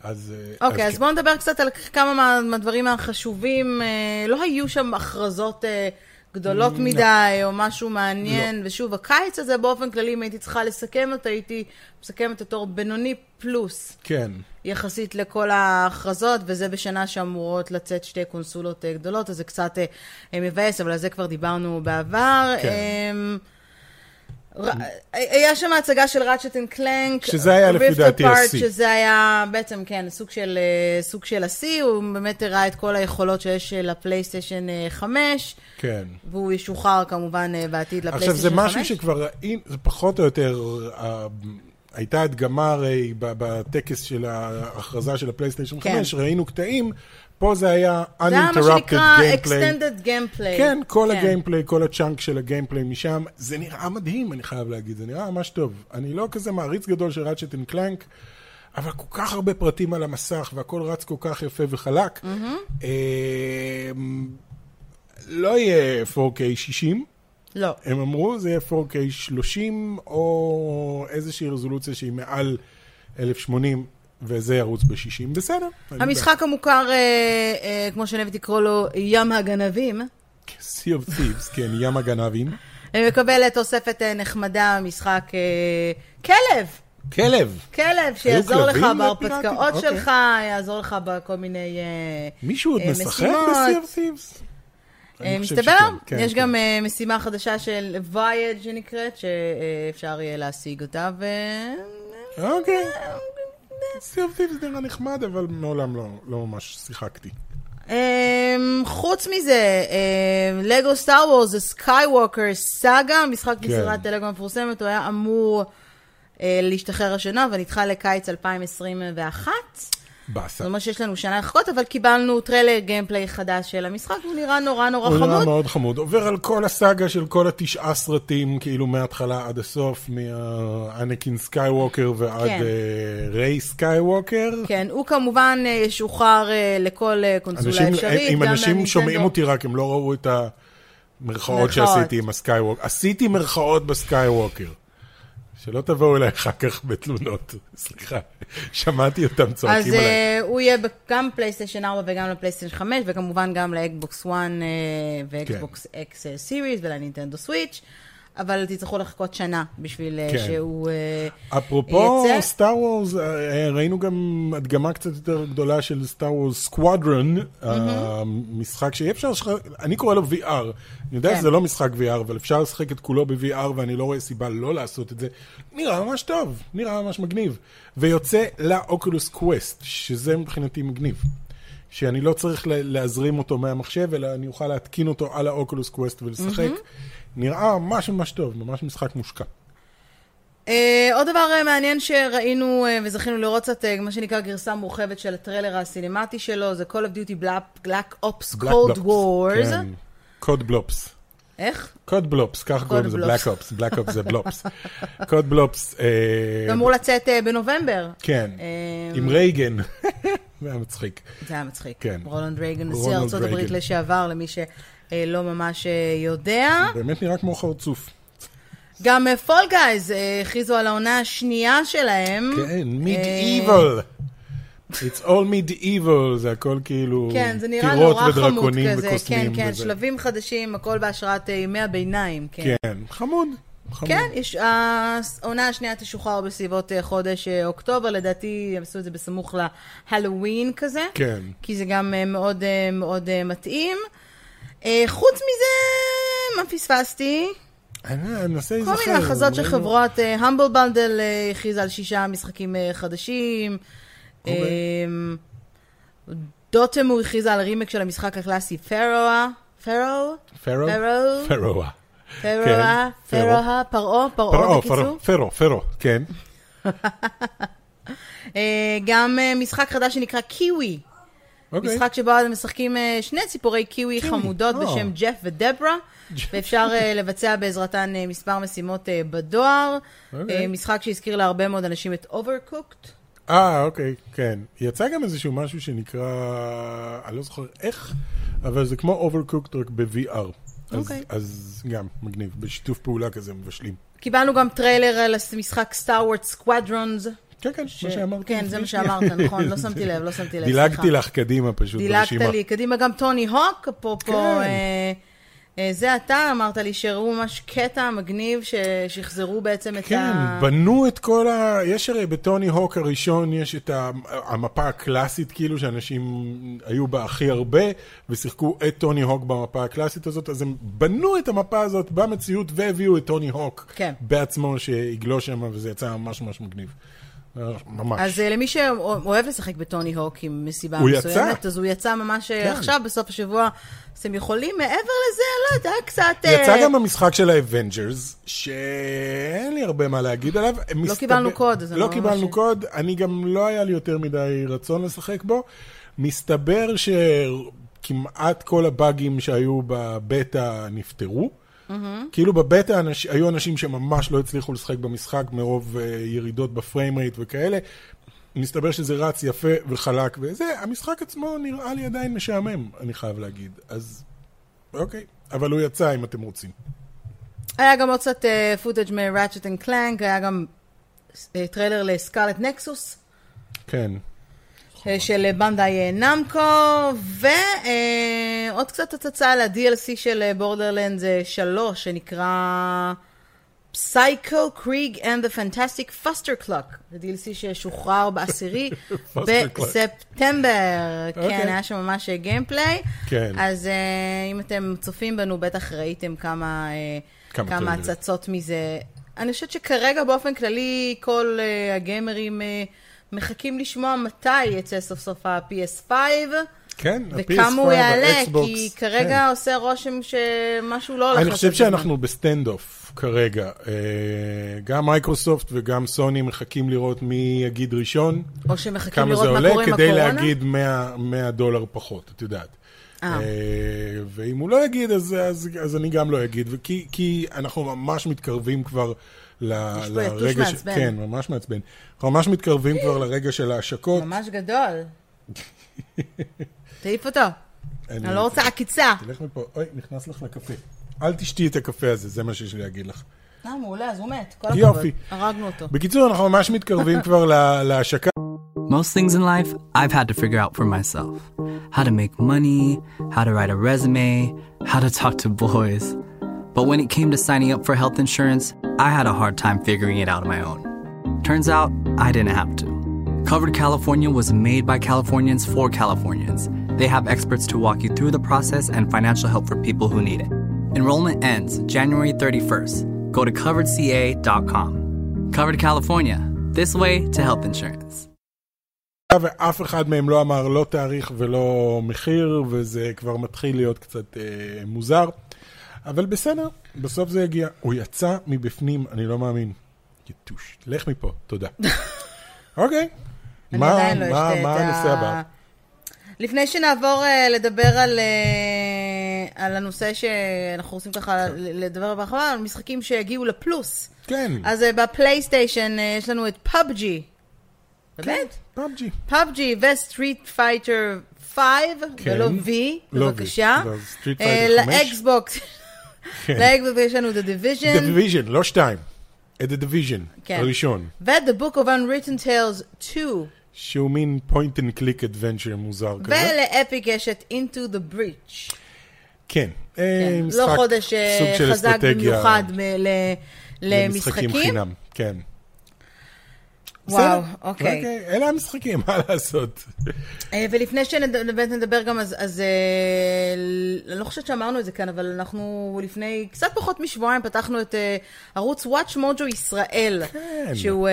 אז... אה, אוקיי, אז כן. בואו נדבר קצת על כמה מה- מהדברים החשובים. אה, לא היו שם הכרזות אה, גדולות לא. מדי, או משהו מעניין. ושוב, הקיץ הזה באופן כללי, אם הייתי צריכה לסכם אותו, הייתי מסכמת אותו בינוני פלוס. כן. יחסית לכל ההכרזות, וזה בשנה שאמורות לצאת שתי קונסולות גדולות, אז זה קצת מבאס, אבל על זה כבר דיברנו בעבר. כן. היה שם הצגה של Ratchet and Clank. שזה היה לפי דעתי השיא. שזה היה בעצם, כן, סוג של, אה, סוג של השיא, הוא באמת הראה את כל היכולות שיש אה, לפלייסטיישן אה, 5, כן. והוא ישוחרר כמובן אה, בעתיד עכשיו, לפלייסטיישן זה 5. משהו שכבר ראינו, זה פחות או יותר, אה, הייתה הדגמה הרי בטקס של ההכרזה של הפלייסטיישן כן. 5, ראינו קטעים, פה זה היה זה היה מה uninterrupted שנקרא gameplay. extended gameplay. כן, כל הגיימפליי, כל הצ'אנק של הגיימפליי משם, זה נראה מדהים, אני חייב להגיד, זה נראה ממש טוב. אני לא כזה מעריץ גדול של Ratchet and Clank, אבל כל כך הרבה פרטים על המסך, והכל רץ כל כך יפה וחלק. אמ, לא יהיה 4K 60, לא. הם אמרו, זה יהיה 4K 30, או איזושהי רזולוציה שהיא מעל 1080, וזה ירוץ ב-60, בסדר. המשחק המוכר, אה, אה, כמו אוהבת לקרוא לו, ים הגנבים, Sea of Thieves, כן, ים הגנבים. אה, מקבל תוספת אה, נחמדה, משחק כלב. כלב. כלב, שיעזור לך בהרפתקאות? אוקיי. שלך, יעזור לך בכל מיני אה, מישהו עוד משחק משימות. ב-Sea of Thieves? אני מסתבר, כן, יש כן. גם אה, משימה חדשה של וייד שנקראת, שאפשר יהיה להשיג אותה, ו... אוקיי. Sea of Thieves נראה נחמד, אבל מעולם לא- לא ממש שיחקתי. אמ, חוץ מזה, לגו Star Wars, The Skywalker Saga, משחק כן. מסדרת לגו המפורסמת, הוא היה אמור אה, להשתחרר השנה, ונדחה לקיץ 2021. באסה. זאת אומרת שיש לנו שנה לחכות, אבל קיבלנו טריילר gameplay חדש של המשחק, הוא נראה נורא נורא הוא נראה חמוד. מאוד חמוד. עובר על כל הסאגה של כל התשעה סרטים, כאילו מההתחלה עד הסוף, מהאנקין סקייווקר ועד כן. אה, ריי סקייווקר. כן, הוא כמובן אה, ישוחרר אה, לכל קונסולה אפשרית. אם אנשים. שומעים אותי רק, הם לא ראו את המרכאות מרכאות. שעשיתי עם הסקייווקר. עשיתי מרכאות בסקייווקר. שלא תבואו אליי אחר כך בתלונות. סליחה, שמעתי אותם אז צועקים עליי. אה, הוא יהיה גם פלייסטיישן 4 וגם לפלייסטיישן 5, וכמובן גם ל Xbox 1 כן. ו Xbox X Series ולנינטנדו סוויץ', אבל תצטרכו לחכות שנה בשביל אה, כן. שהוא... אה, אפרופו יצא. Star Wars, ראינו גם הדגמה קצת יותר גדולה של Star Wars Squadron, המשחק שאי אפשר, לשחק- אני קורא לו VR. אני יודע כן. שזה לא משחק VR, אבל אפשר לשחק את כולו ב-VR, ואני לא רואה סיבה לא לעשות את זה. נראה ממש טוב, נראה ממש מגניב. ויוצא ל Oculus Quest, שזה מבחינתי מגניב. שאני לא צריך לה- להזרים אותו מהמחשב, אלא אני אוכל להתקין אותו על ה Oculus Quest ולשחק. נראה ממש ממש טוב, ממש משחק מושקע. אה, עוד דבר אה, מעניין שראינו אה, וזכינו לראות קצת, אה, מה שנקרא גרסה מורחבת של הטריילר הסינמטי שלו, זה Call of Duty Black, Black Ops Black Cold Blops, Wars. כן. COD Blops. איך? COD Blops, ככה קוראים לזה. Black Ops, Black Ops זה Blops. COD Blops, זה אמור לצאת אה, בנובמבר. כן, עם רייגן. זה היה מצחיק. זה היה מצחיק. כן. רונלד רייגן, נשיא ארצות הברית. לשעבר, למי שלא ממש אה, יודע. באמת נראה כמו חרצוף. גם פול גייז הכריזו על העונה השנייה שלהם. כן, אה, מידאיבל. It's all medieval, זה הכל כאילו כן, זה נראה טירות נורא חמוד ודרקונים כזה. וקוסמים. כן, כן, וזה. שלבים חדשים, הכל בהשראת אה, ימי הביניים. כן. כן, חמוד. כן, יש, העונה השנייה תשוחרר בסביבות אה, חודש אה, אוקטובר, לדעתי הם עשו את זה בסמוך להלואוין כזה. כן. כי זה גם אה, מאוד מאוד מתאים. חוץ מזה, מה פספסתי? אני אנסה להיזכר. כל מיני הכרזות של חברות, Humble Bundle הכריז על שישה משחקים חדשים. אה, Dotemu הכריז על הרימק של המשחק הקלאסי Pharaoh. פרו? פרו? פרו? Pharaoh. Pharaoh? כן, Pharaoh? פרעה? פרעה פרו, בקיצור? פרו, פרו, כן. אה, גם אה, משחק חדש שנקרא קיווי. אוקיי. משחק שבו אתם משחקים אה, שני ציפורי קיווי חמודות אה. בשם ג'ף ודברה, ואפשר אה, לבצע בעזרתן אה, מספר משימות אה, בדואר. אוקיי. אה, משחק שהזכיר להרבה מאוד אנשים את Overcooked. אה, אוקיי, כן. יצא גם איזשהו משהו שנקרא, אני לא זוכר איך, אבל זה כמו Overcooked רק ב-VR. אז, אוקיי. אז גם, מגניב, בשיתוף פעולה כזה מבשלים. קיבלנו גם טריילר על המשחק Star Wars Squadrons. כן, כן, מה שאמרתי. כן, זה מה. שאמרת, נכון, לא שמתי לב, לא שמתי לב, דילגתי סליחה. לך קדימה פשוט דילגת ברשימה. לי, קדימה גם טוני הוק, אפרופו כן. אה, זה אתה אמרת לי שהראו ממש קטע מגניב ששחזרו בעצם את כן, ה... בנו את כל ה... יש הרי בטוני הוק הראשון, יש את המפה הקלאסית, כאילו, שאנשים היו בה הכי הרבה, ושיחקו את טוני הוק במפה הקלאסית הזאת, אז הם בנו את המפה הזאת במציאות, והביאו את טוני הוק כן. בעצמו שיגלוש שם, וזה יצא ממש ממש מגניב. אה, ממש. אז אה, למי שאוהב לשחק בטוני הוק אם מסיבה מסוימת, יצא. אז הוא יצא ממש אה, כן. עכשיו, בסוף השבוע. אז אתם יכולים, מעבר לזה, לא יודעת, היה קצת... אה, יצא גם המשחק של ה Avengers, שאין לי הרבה מה להגיד עליו. מסתבר- קיבלנו קוד, אז אני לא לא קיבלנו ממש- קוד, אני גם לא היה לי יותר מדי רצון לשחק בו. מסתבר שכמעט כל הבאגים שהיו בבטא נפתרו. כאילו בבטא אנש... היו אנשים שממש לא הצליחו לשחק במשחק מרוב אה, ירידות ב frame rate וכאלה. מסתבר שזה רץ יפה וחלק וזה, המשחק עצמו נראה לי עדיין משעמם, אני חייב להגיד. אז אוקיי, אבל הוא יצא אם אתם רוצים. היה גם עוד קצת footage מ Ratchet and Clank, היה גם אה, טריילר ל Scarlet Nexus. כן. אה, של Bandai Namco, ועוד קצת הצצה ל-DLC של Borderlands 3, שנקרא פסייקו קריג and the Fantastic Fuster Clock. זה DLC ששוחרר בעשירי. בספטמבר. אוקיי. כן, היה שם ממש גיימפליי. כן. אז אה, אם אתם צופים בנו, בטח ראיתם כמה, אה. הצצות מזה. אני חושבת שכרגע באופן כללי כל אה, הגיימרים אה, מחכים לשמוע מתי יצא סוף סוף ה-PS5, כן, וכמה הוא ה-PS5, יעלה, כי כרגע כן. עושה רושם שמשהו לא הולך אני חושב. שאנחנו ב standoff כרגע. אה, גם מייקרוסופט וגם סוני מחכים לראות מי יגיד ראשון, או שמחכים כמה לראות זה מה עולה, קורה עם כדי הקורונה. להגיד 100 100 דולר פחות, את יודעת. אה. אה, ואם הוא לא יגיד, אז, אז, אז אני גם לא אגיד, וכי, כי אנחנו ממש מתקרבים כבר ל, יש לרגע... ש- מעצבן. כן, ממש מעצבן. אנחנו ממש מתקרבים כבר לרגע של ההשקות. ממש גדול. תעיף אותו. אני לא רוצה עקיצה. תלך מפה, אוי, נכנס לך לקפה. אל תשתי את הקפה הזה, זה מה שיש לי להגיד לך. אה, מעולה, אז הוא מת. כל הכבוד. יופי. הרגנו אותו. בקיצור, אנחנו ממש מתקרבים כבר לה- להשקה. Most things in life, I've had to figure out for myself how to make money, how to write a resume, how to talk to boys. But when it came to signing up for health insurance, I had a hard time figuring it out on my own. Turns out, I didn't have to. Covered California was made by Californians for Californians. They have experts to walk you through the process and financial help for people who need it. Enrollment ends January 31st. Go to coveredca.com. Covered California, this way to health insurance. ואף אחד מהם לא אמר לא תאריך ולא מחיר, וזה כבר מתחיל להיות קצת אה, מוזר. אבל בסדר, בסוף זה יגיע. הוא יצא מבפנים, אני לא מאמין. יתוש, לך מפה, תודה. אוקיי. מה, לא הנושא הבא? לפני שנעבור אה, לדבר על, אה, על הנושא שאנחנו רוצים ככה לדבר בהרחבה, על משחקים שיגיעו לפלוס. כן, אז אה, בפלייסטיישן אה, יש לנו את PUBG. באמת? PUBG. PUBG ו Street Fighter 5, כן. ולא V, לא V, בבקשה. Street אה, Fighter 5. לאקסבוקס. לאקסבוקס יש לנו The The Division, Division, לא שתיים. את The Division, כן. הראשון. ו-The Book of Unwritten Tales 2. שהוא מין point and click adventure מוזר כזה. ולאפיק יש את Into the Breach. כן. אה, כן, משחק, לא חודש אה, חזק במיוחד למשחקים למשחקים. חינם. כן. וואו, בסדר. אוקיי. אלה המשחקים, מה לעשות? אה, ולפני שבאמת נדבר גם, אז, אז אה, אני לא חושבת שאמרנו את זה כאן, אבל אנחנו לפני קצת פחות משבועיים פתחנו את אה, ערוץ Watch Mojo ישראל, כן. שהוא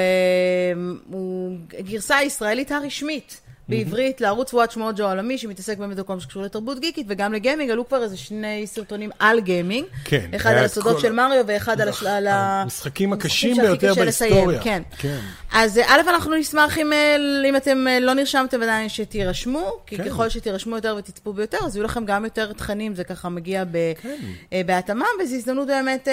הוא הגרסה הישראלית הרשמית. בעברית לערוץ Watch Mojo העולמי, שמתעסק באמת בכל מה שקשור לתרבות גיקית וגם לגיימינג, עלו כבר איזה שני סרטונים על גיימינג. כן, אחד על הסודות של מריו ואחד על, המשחקים הקשים ביותר בהיסטוריה. כן. כן. אז אה, א', אנחנו נשמח אם, אה, אתם אה, לא נרשמתם עדיין שתירשמו, כי כן. ככל שתירשמו יותר ותצפו ביותר, אז יהיו לכם גם יותר תכנים, זה ככה מגיע כן. בהתאמה, וזו הזדמנות באמת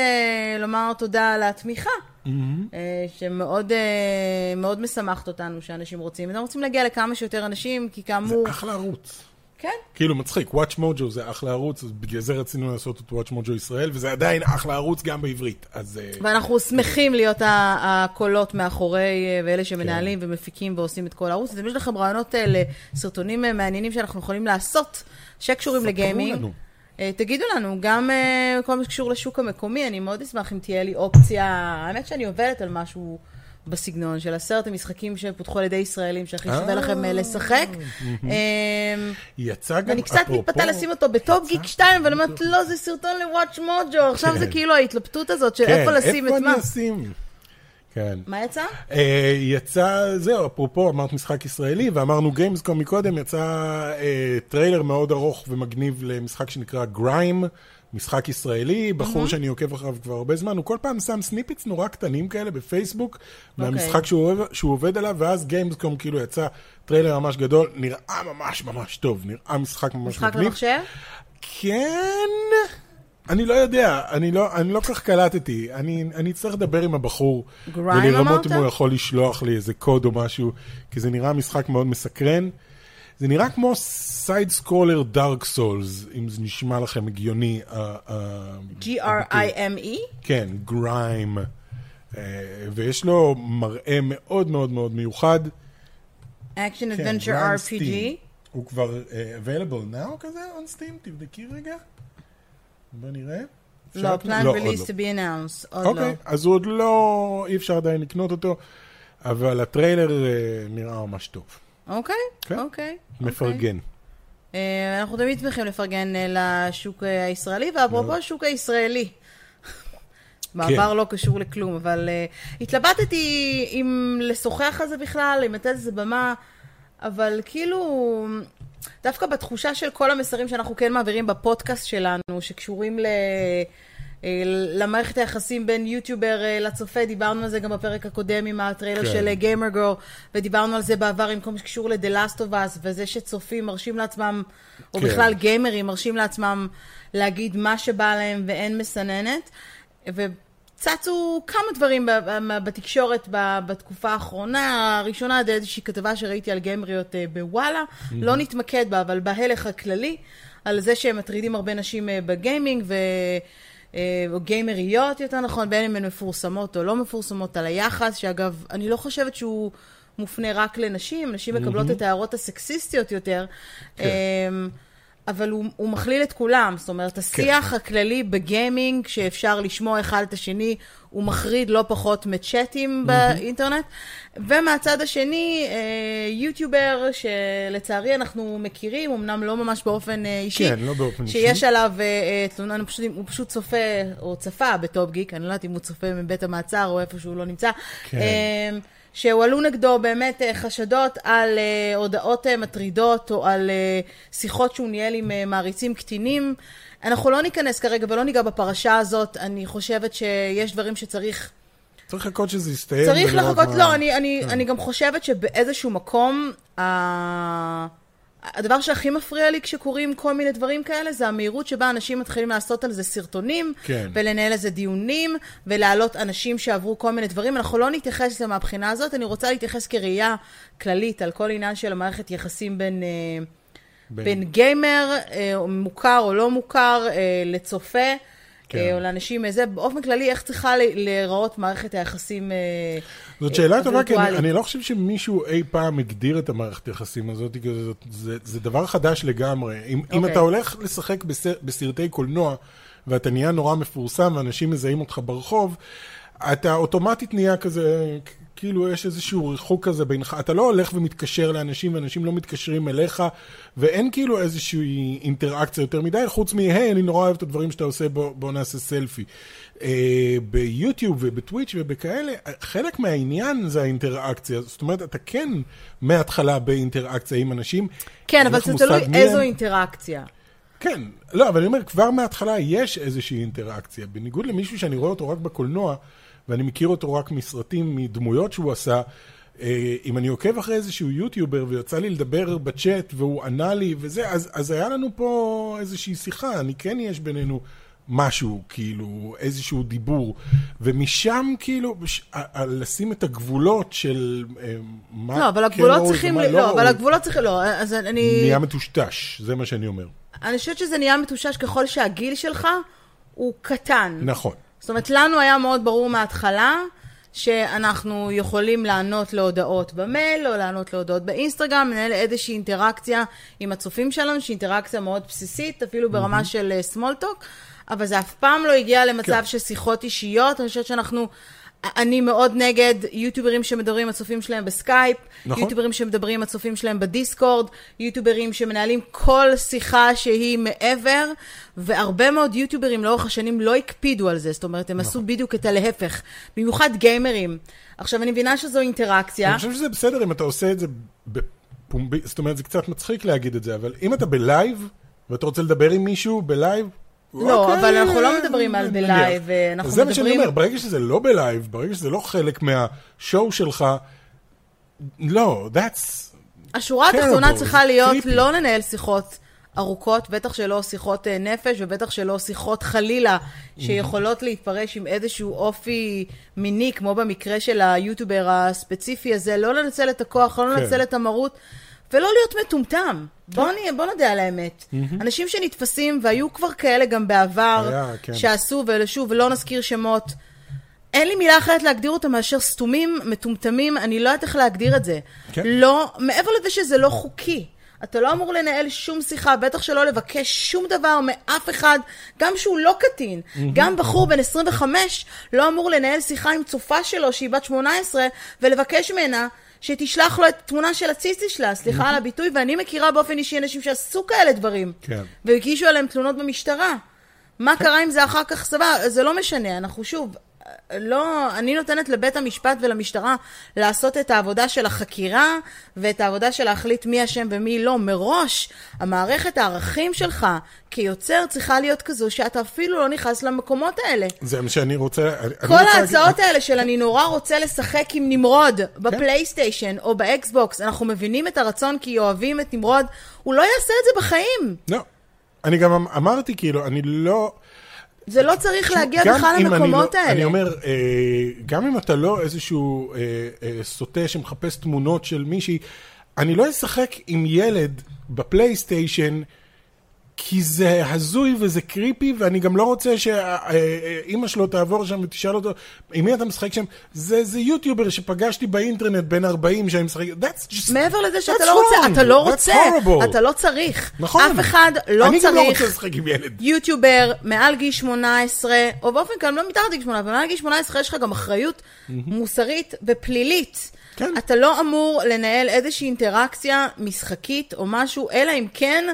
לומר תודה על התמיכה. אה, שמאוד אה, מאוד משמחת אותנו שאנשים רוצים. אנחנו רוצים להגיע לכמה שיותר אנשים, כי זה כאמור... אחלה ערוץ. כן, כאילו מצחיק, Watch Mojo זה אחלה ערוץ, אז בגלל זה רצינו לעשות את Watch Mojo ישראל, וזה עדיין אחלה ערוץ גם בעברית. אז אה, ואנחנו שמחים להיות הקולות מאחורי, ואלה שמנהלים כן. ומפיקים ועושים את כל הערוץ. אז אם יש לכם רעיונות לסרטונים מעניינים שאנחנו יכולים לעשות, שקשורים ספרו לגיימינג, לנו. אה, תגידו לנו, גם אה, כל מה שקשור לשוק המקומי, אני מאוד אשמח אם תהיה לי אופציה, האמת שאני עובדת על משהו בסגנון של עשרת המשחקים שפותחו על ידי ישראלים, שהכי שווה לכם אה, לשחק. אמ, יצא גם, ואני קצת מתפתה לשים אותו בטופ גיק 2, ואני אומרת, לא, זה סרטון לוואץ' מוג'ו, עכשיו זה כן. כאילו ההתלבטות הזאת של כן, איפה לשים את איפה מה. אני אשים? כן. מה יצא? אה, יצא, זהו, אפרופו, אמרת משחק ישראלי, ואמרנו Gamescom מקודם, יצא אה, טריילר מאוד ארוך ומגניב למשחק שנקרא Grime, משחק ישראלי, בחור שאני עוקב אחריו כבר הרבה זמן, הוא כל פעם שם snippets נורא קטנים כאלה בפייסבוק, מהמשחק שהוא, אוהב- שהוא עובד עליו, ואז Gamescom כאילו יצא טריילר ממש גדול, נראה ממש ממש טוב, נראה משחק ממש משחק מגניב. למחשב? כן, אני לא יודע, אני לא, אני לא כל כך קלטתי. אני, אני אצטרך לדבר עם הבחור. Grime ולרמות? אם הוא יכול לשלוח לי איזה קוד או משהו, כי זה נראה משחק מאוד מסקרן. זה נראה כמו side scroller Dark Souls, אם זה נשמע לכם הגיוני. ה- ה- G-R-I-M-E? כן, Grime. אה, ויש לו מראה מאוד מאוד מאוד מיוחד. Action כן, Adventure Grime RPG? הוא כבר אה, available now כזה on Steam? תבדקי רגע. בוא נראה. לא, plan release לא. to be announced, עוד לא. אוקיי, אז הוא עוד לא, אי אפשר עדיין לקנות אותו, אבל הטריילר אה, נראה ממש טוב. אוקיי, כן. אוקיי. מפרגן. אה, אנחנו תמיד שמחים לפרגן אה, לשוק אה, הישראלי, ואפרופו השוק הישראלי. בעבר כן. לא קשור לכלום, אבל uh, התלבטתי אם לשוחח על זה בכלל, אם לתת לזה במה, אבל כאילו, דווקא בתחושה של כל המסרים שאנחנו כן מעבירים בפודקאסט שלנו, שקשורים ל... אה, למערכת היחסים בין יוטיובר אה, לצופה, דיברנו על זה גם בפרק הקודם עם הטריילר כן. של גיימר גרו, ודיברנו על זה בעבר עם כל מה שקשור ל-The Last of Us, וזה שצופים מרשים לעצמם, או כן. בכלל גיימרים מרשים לעצמם להגיד מה שבא להם ואין מסננת. וצצו כמה דברים בתקשורת בתקופה האחרונה. הראשונה, זה איזושהי כתבה שראיתי על גיימריות אה, בוואלה. לא נתמקד בה, אבל בהלך הכללי, על זה שהם מטרידים הרבה נשים אה, בגיימינג, ו... אה, או גיימריות יותר נכון, בין אם הן מפורסמות או לא מפורסמות, על היחס, שאגב, אני לא חושבת שהוא מופנה רק לנשים, נשים מקבלות את ההערות הסקסיסטיות יותר. כן. אמ, אבל הוא, הוא מכליל את כולם, זאת אומרת, השיח הכללי בגיימינג, שאפשר לשמוע אחד את השני, הוא מחריד לא פחות מצ'אטים באינטרנט. ומהצד השני, אה, יוטיובר, שלצערי אנחנו מכירים, אמנם לא ממש באופן אה, אישי, כן, לא באופן אישי. שיש עליו אה, אה, תלונה, אני פשוט, הוא פשוט צופה, או צפה בטופ גיק, אני לא יודעת אם הוא צופה מבית המעצר או איפה שהוא לא נמצא. כן. שהועלו נגדו באמת אה, חשדות על אה, הודעות אה, מטרידות או על שיחות שהוא ניהל עם מעריצים קטינים. אנחנו לא ניכנס כרגע ולא ניגע בפרשה הזאת, אני חושבת שיש דברים שצריך... צריך לחכות שזה יסתיים. צריך לחכות, מה- לא, אני, אני, אני גם חושבת שבאיזשהו מקום. הדבר שהכי מפריע לי כשקורים כל מיני דברים כאלה, זה המהירות שבה אנשים מתחילים לעשות על זה סרטונים, כן. ולנהל על זה דיונים, ולהעלות אנשים שעברו כל מיני דברים. אנחנו לא נתייחס לזה מהבחינה הזאת, אני רוצה להתייחס כראייה כללית על כל עניין של המערכת יחסים בין... אה, בין- בין גיימר, אה, מוכר או לא מוכר, אה, לצופה, כן. אה, או לאנשים, אה, זה באופן כללי, איך צריכה להיראות מערכת היחסים אה, זאת שאלה טובה, כי אני. אני לא חושב שמישהו אי פעם הגדיר את המערכת היחסים הזאת, כי זה, זה, זה דבר חדש לגמרי. אם, אם אוקיי. אתה הולך לשחק בסר, בסרטי קולנוע, ואתה נהיה נורא מפורסם, ואנשים מזהים אותך ברחוב, אתה אוטומטית נהיה כזה, כאילו יש איזשהו ריחוק כזה בינך, אתה לא הולך ומתקשר לאנשים, ואנשים לא מתקשרים אליך, ואין כאילו איזושהי אינטראקציה יותר מדי, חוץ מ-היי, אני נורא אוהב את הדברים שאתה עושה, בוא, בוא נעשה סלפי. אה, ביוטיוב ובטוויץ' ובכאלה, חלק מהעניין זה האינטראקציה. זאת אומרת, אתה כן מההתחלה באינטראקציה עם אנשים. כן, אבל זה תלוי מי איזו. אינטראקציה. כן, לא, אבל אני אומר, כבר מההתחלה יש איזושהי אינטראקציה. בניגוד למישהו שאני רואה אותו רק בקולנוע, ואני מכיר אותו רק מסרטים, מדמויות שהוא עשה, אה, אם אני עוקב אחרי איזשהו יוטיובר ויצא לי לדבר בצ'אט והוא ענה לי וזה, אז, אז היה לנו פה איזושהי שיחה, אני כן יש בינינו משהו, כאילו, איזשהו דיבור, ומשם כאילו, ש- לשים את הגבולות של אה, מה לא, אבל כן הגבולות ראוי צריכים, ומה ל- לא, אבל הגבולות צריכים, לא, אז אני... נהיה מטושטש, זה מה שאני אומר. אני חושבת שזה נהיה מטושש ככל שהגיל שלך הוא קטן. נכון. זאת אומרת, לנו היה מאוד ברור מההתחלה שאנחנו יכולים לענות להודעות במייל, או לענות להודעות באינסטגרם, לנהל איזושהי אינטראקציה עם הצופים שלנו, שהיא אינטראקציה מאוד בסיסית, אפילו ברמה של אה, small talk, אבל זה אף פעם לא הגיע למצב כן. של שיחות אישיות, אני חושבת שאנחנו... אני מאוד נגד יוטיוברים שמדברים עם הצופים שלהם בסקייפ, נכון. יוטיוברים שמדברים עם הצופים שלהם בדיסקורד, יוטיוברים שמנהלים כל שיחה שהיא מעבר, והרבה מאוד יוטיוברים לאורך השנים לא הקפידו על זה, זאת אומרת, הם עשו בדיוק את הלהפך, במיוחד גיימרים. עכשיו, אני מבינה שזו אינטראקציה. אני חושב שזה בסדר אם אתה עושה את זה בפומבי, זאת אומרת, זה קצת מצחיק להגיד את זה, אבל אם אתה בלייב, ואתה רוצה לדבר עם מישהו בלייב, לא, אוקיי, אבל אנחנו לא מדברים על. בלייב, אנחנו זה מה שאני מדברים- אומר, ברגע שזה לא בלייב, ברגע שזה לא חלק מה show שלך, לא, that's... השורה התחתונה צריכה להיות. לא לנהל שיחות ארוכות, בטח שלא שיחות אה, נפש, ובטח שלא שיחות חלילה, שיכולות להתפרש עם איזשהו אופי מיני, כמו במקרה של היוטיובר הספציפי הזה, לא לנצל את הכוח, לא כן. לנצל את המרות, ולא להיות מטומטם. בוא, נהיה, בוא נודה על האמת. אנשים שנתפסים, והיו כבר כאלה גם בעבר, היה, כן. שעשו, ושוב, ולא נזכיר שמות, אין לי מילה אחרת להגדיר אותם מאשר סתומים, מטומטמים, אני לא יודעת איך להגדיר את זה. כן. לא, מעבר לזה שזה לא חוקי. אתה לא אמור לנהל שום שיחה, בטח שלא לבקש שום דבר מאף אחד, גם שהוא לא קטין. גם בחור בן 25 לא אמור לנהל שיחה עם צופה שלו, שהיא בת 18, ולבקש ממנה שתשלח לו את תמונה של הציצי שלה, סליחה על הביטוי, ואני מכירה באופן אישי אנשים שעשו כאלה דברים. כן. והגישו עליהם תלונות במשטרה. מה קרה עם זה אחר כך? סבבה, זה לא משנה, אנחנו שוב, לא, אני נותנת לבית המשפט ולמשטרה לעשות את העבודה של החקירה ואת העבודה של להחליט מי אשם ומי לא. מראש, המערכת הערכים שלך כיוצר צריכה להיות כזו שאתה אפילו לא נכנס למקומות האלה. זה מה שאני רוצה... כל רוצה להגיד- ההצעות האלה של אני נורא רוצה לשחק עם נמרוד בפלייסטיישן או באקסבוקס, אנחנו מבינים את הרצון כי אוהבים את נמרוד, הוא לא יעשה את זה בחיים. לא. אני גם אמ- אמרתי, כאילו, אני לא... זה לא צריך להגיע בכלל למקומות לא, האלה. אני אומר, אה, גם אם אתה לא איזשהו אה, אה, סוטה שמחפש תמונות של מישהי, אני לא אשחק עם ילד בפלייסטיישן, כי זה הזוי וזה קריפי, ואני גם לא רוצה שאימא שלו תעבור שם ותשאל אותו, עם מי אתה משחק שם? זה, זה יוטיובר שפגשתי באינטרנט בן 40 שאני משחק, that's just... מעבר לזה שאתה לא רוצה. אתה לא רוצה, horrible. אתה לא צריך. נכון. אף אחד לא אני גם לא רוצה צריך לשחק עם ילד. יוטיובר מעל גיל 18, או באופן כלל, לא מתחת לגיל 18, אבל מעל גיל 18 יש לך גם אחריות מוסרית ופלילית. כן. אתה לא אמור לנהל איזושהי אינטראקציה משחקית או משהו, אלא אם כן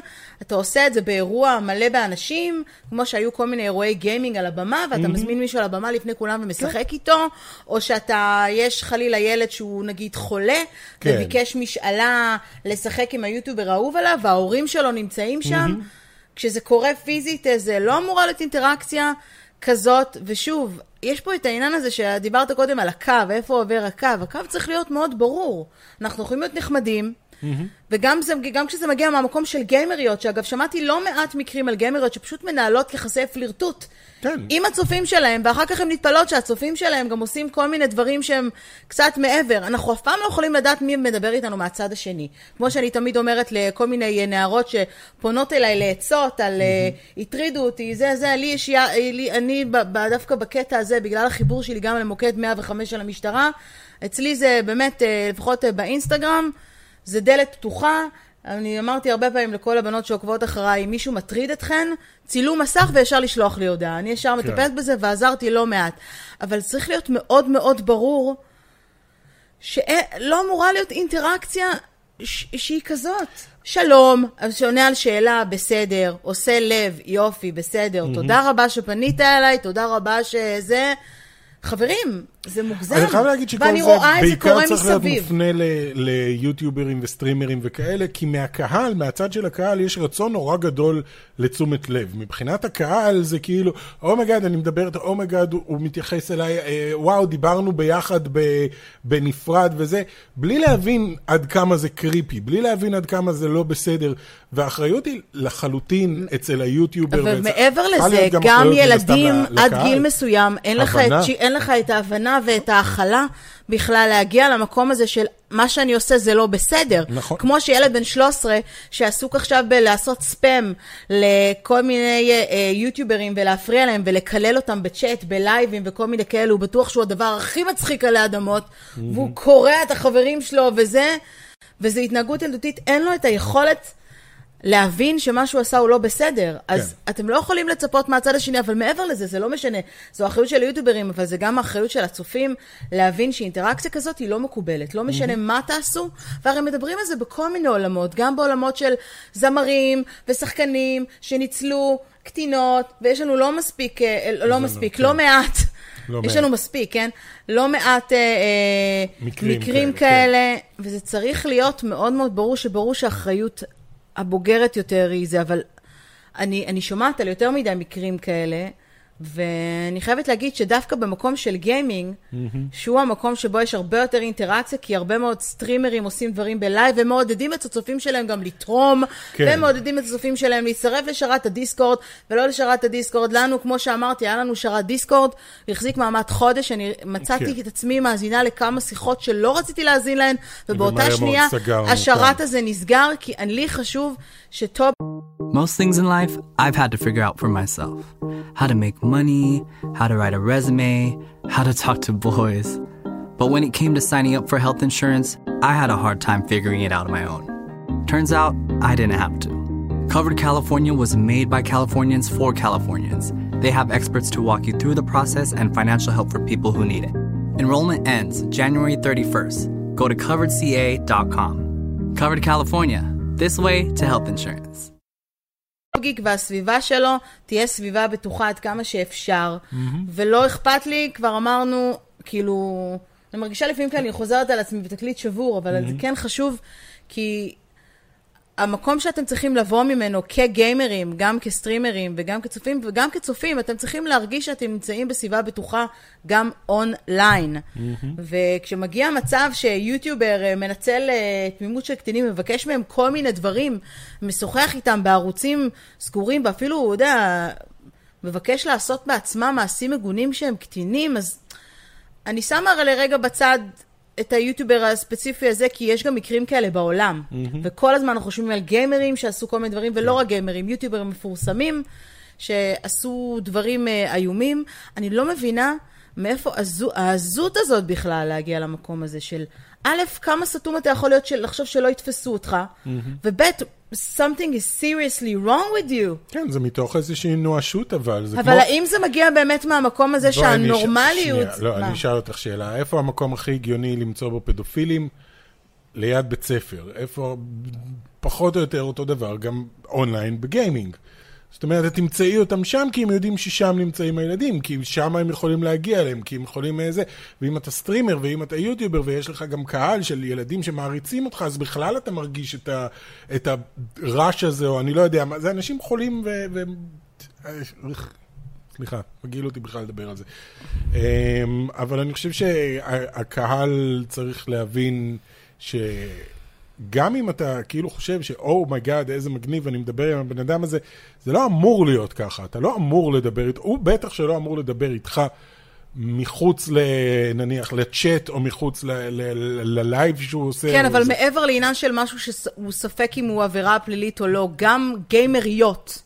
אתה עושה את זה באירוע מלא באנשים, כמו שהיו כל מיני אירועי גיימינג על הבמה, ואתה מזמין מישהו על הבמה לפני כולם ומשחק איתו, או שאתה, יש חלילה ילד שהוא נגיד חולה, כן. וביקש משאלה לשחק עם היוטיובר האהוב עליו, וההורים שלו נמצאים שם. כשזה קורה פיזית, זה לא אמורה להיות אינטראקציה כזאת, ושוב, יש פה את העניין הזה שדיברת קודם על הקו, איפה עובר הקו, הקו צריך להיות מאוד ברור. אנחנו יכולים להיות נחמדים, וגם זה, גם כשזה מגיע מהמקום של גיימריות, שאגב, שמעתי לא מעט מקרים על גיימריות שפשוט מנהלות יחסי פלירטוט. כן. עם הצופים שלהם, ואחר כך הן מתפלאות שהצופים שלהם גם עושים כל מיני דברים שהם קצת מעבר. אנחנו אף פעם לא יכולים לדעת מי מדבר איתנו מהצד השני. כמו שאני תמיד אומרת לכל מיני נערות שפונות אליי לעצות על אה, הטרידו אותי, זה, זה, לי יש. לי, אני דווקא בקטע הזה, בגלל החיבור שלי גם למוקד 105 של המשטרה, אצלי זה באמת, אה, לפחות אה, באינסטגרם, זה דלת פתוחה. אני אמרתי הרבה פעמים לכל הבנות שעוקבות אחריי, אם מישהו מטריד אתכן, צילום מסך וישר לשלוח לי הודעה. אני ישר מטפלת בזה ועזרתי לא מעט. אבל צריך להיות מאוד מאוד ברור שלא אמורה להיות אינטראקציה ש- שהיא כזאת. שלום, אז שעונה על שאלה, בסדר, עושה לב, יופי, בסדר, תודה רבה שפנית אליי, תודה רבה שזה... חברים, זה מוגזם. אני חייב להגיד שכל זה זה בעיקר צריך להיות מסביב. מופנה ל- ליוטיוברים וסטרימרים וכאלה, כי מהקהל, מהצד של הקהל, יש רצון נורא גדול לתשומת לב. מבחינת הקהל זה כאילו, אומייגאד, אני מדברת, אומייגאד, הוא, הוא מתייחס אליי, אה, וואו, דיברנו ביחד בנפרד וזה, בלי להבין עד כמה זה קריפי, בלי להבין עד כמה זה לא בסדר. והאחריות היא לחלוטין אצל היוטיובר. אבל מעבר לזה, להיות גם הסתם ילדים עד. גיל מסוים, אין לך. את, אין לך את ההבנה ואת ההכלה בכלל להגיע למקום הזה של מה שאני עושה זה לא בסדר. נכון. כמו שילד בן 13 שעסוק עכשיו בלעשות ספאם לכל מיני אה, אה, יוטיוברים ולהפריע להם ולקלל אותם בצ'אט, בלייבים וכל מיני כאלה, הוא בטוח שהוא הדבר הכי מצחיק עלי אדמות, והוא קורע את החברים שלו וזה, וזו התנהגות ילדותית, אין לו את היכולת להבין שמה שהוא עשה הוא לא בסדר. אז כן. אתם לא יכולים לצפות מהצד השני, אבל מעבר לזה, זה לא משנה. זו אחריות של היוטיוברים, אבל זה גם האחריות של הצופים להבין שאינטראקציה כזאת היא לא מקובלת. לא משנה מה תעשו, והרי מדברים על זה בכל מיני עולמות, גם בעולמות של זמרים ושחקנים שניצלו קטינות, ויש לנו לא מספיק, אה, לא מספיק, כן. לא מעט. לא יש מעט. לנו מספיק, כן? לא מעט אה, אה, מקרים מקרים כאלה, כאלה, וזה צריך להיות מאוד מאוד ברור שברור שהאחריות הבוגרת יותר היא זה, אבל אני, אני שומעת על יותר מדי מקרים כאלה, ואני חייבת להגיד שדווקא במקום של גיימינג, שהוא המקום שבו יש הרבה יותר אינטראקציה, כי הרבה מאוד סטרימרים עושים דברים בלייב, ומעודדים את הצופים שלהם גם לתרום, כן. והם מעודדים את הצופים שלהם להצטרף לשרת הדיסקורד, ולא לשרת הדיסקורד. לנו, כמו שאמרתי, היה לנו שרת דיסקורד, החזיק מעמד חודש, אני מצאתי כן. את עצמי מאזינה לכמה שיחות שלא רציתי להאזין להן, ובאותה שנייה השרת אותן. הזה נסגר, כי לי חשוב שטופ Most things in life I've had to figure out for myself how to make money, how to write a resume, how to talk to boys. But when it came to signing up for health insurance, I had a hard time figuring it out on my own. Turns out I didn't have to. Covered California was made by Californians for Californians. They have experts to walk you through the process and financial help for people who need it. Enrollment ends January 31st. Go to coveredca.com. Covered California, this way to health insurance. גיק והסביבה שלו תהיה סביבה בטוחה עד כמה שאפשר. ולא אכפת לי, כבר אמרנו, כאילו, אני מרגישה לפעמים כאן, אני חוזרת על עצמי בתקליט שבור, אבל זה כן חשוב, כי המקום שאתם צריכים לבוא ממנו כגיימרים, גם כסטרימרים וגם כצופים, וגם כצופים, אתם צריכים להרגיש שאתם נמצאים בסביבה בטוחה גם אונליין. וכשמגיע מצב שיוטיובר אה, מנצל אה, תמימות של קטינים, מבקש מהם כל מיני דברים, משוחח איתם בערוצים סגורים, ואפילו, הוא יודע, מבקש לעשות בעצמם מעשים מגונים שהם קטינים, אז אני שמה לרגע בצד את היוטיובר הספציפי הזה, כי יש גם מקרים כאלה בעולם. וכל הזמן אנחנו חושבים על גיימרים שעשו כל מיני דברים, ולא רק גיימרים, יוטיוברים מפורסמים שעשו דברים אה, איומים. אני לא מבינה מאיפה הזו- העזות הזאת בכלל להגיע למקום הזה של, א', כמה סתום אתה יכול להיות של לחשוב שלא יתפסו אותך, וב', something is seriously wrong with you. כן, זה מתוך איזושהי נואשות אבל. זה אבל כמו... האם זה מגיע באמת מהמקום הזה שהנורמליות... שנייה, לא, מה? אני אשאל אותך שאלה. איפה המקום הכי הגיוני למצוא בו פדופילים? ליד בית ספר. איפה, פחות או יותר אותו דבר, גם אונליין בגיימינג. זאת אומרת, את תמצאי אותם שם, כי הם יודעים ששם נמצאים הילדים, כי שם הם יכולים להגיע אליהם, כי הם יכולים איזה... ואם אתה סטרימר, ואם אתה יוטיובר, ויש לך גם קהל של ילדים שמעריצים אותך, אז בכלל אתה מרגיש את, ה, את הרעש הזה, או אני לא יודע מה, זה אנשים חולים ו... ו... סליחה, מגעיל אותי בכלל לדבר על זה. אמ, אבל אני חושב שהקהל צריך להבין שגם אם אתה כאילו חושב my God, איזה מגניב, אני מדבר עם הבן אדם הזה, זה לא אמור להיות ככה, אתה לא אמור לדבר איתו, הוא בטח שלא אמור לדבר איתך מחוץ ל... נניח לצ'אט, או מחוץ ללייב שהוא עושה. כן, אבל זה. מעבר לעניין של משהו שהוא ספק אם הוא עבירה פלילית או לא, גם גיימריות,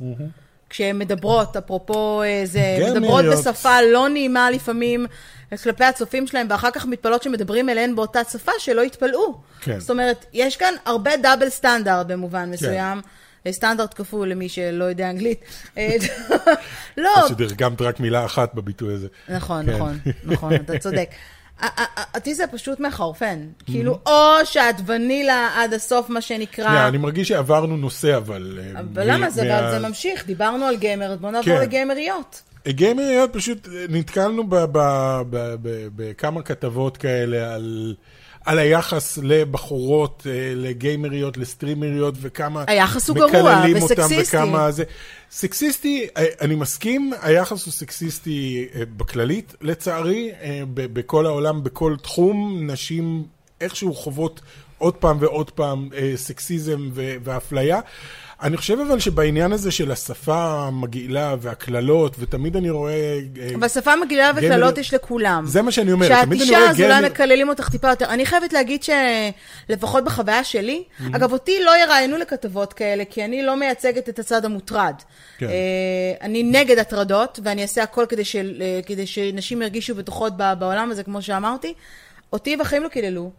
כשהן מדברות, אפרופו אה, זה, מדברות. בשפה לא נעימה לפעמים כלפי הצופים שלהם, ואחר כך מתפלאות שמדברים אליהן באותה שפה, שלא יתפלאו. כן. זאת אומרת, יש כאן הרבה דאבל סטנדרט במובן מסוים. סטנדרט כפול למי שלא יודע אנגלית. אה, לא, שדרגמת רק מילה אחת בביטוי הזה. נכון, כן. נכון, נכון, אתה צודק. אותי זה פשוט מחרפן. כאילו, או שאת ונילה עד הסוף, מה שנקרא. אני מרגיש שעברנו נושא, אבל... אה, אבל למה? זה ממשיך. דיברנו על גיימר, בואו נעבור כן. לגיימריות. גיימריות פשוט נתקלנו בכמה כתבות כאלה על, על היחס לבחורות, אה, לגיימריות, לסטרימריות, וכמה היחס הוא גרוע מקללים אותם וסקסיסטי. וכמה זה... סקסיסטי, אה, אני מסכים, היחס הוא סקסיסטי אה, בכללית, לצערי, בכל העולם, בכל תחום, נשים איכשהו חוות עוד פעם ועוד פעם סקסיזם ואפליה. אני חושב אבל שבעניין הזה של השפה המגעילה והקללות, ותמיד אני רואה... אה, בשפה מגעילה גמר- וקללות יש לכולם. זה מה שאני אומר, כשאת תמיד אני אישה, רואה אז אולי גמר- מקללים אותך טיפה יותר. אני חייבת להגיד שלפחות בחוויה שלי, אגב, אותי לא יראיינו לכתבות כאלה, כי אני לא מייצגת את הצד המוטרד. כן. אה, אני נגד הטרדות, ואני אעשה הכל כדי, אה, כדי שנשים ירגישו בטוחות בעולם הזה, כמו שאמרתי. אותי בחיים לא קיללו.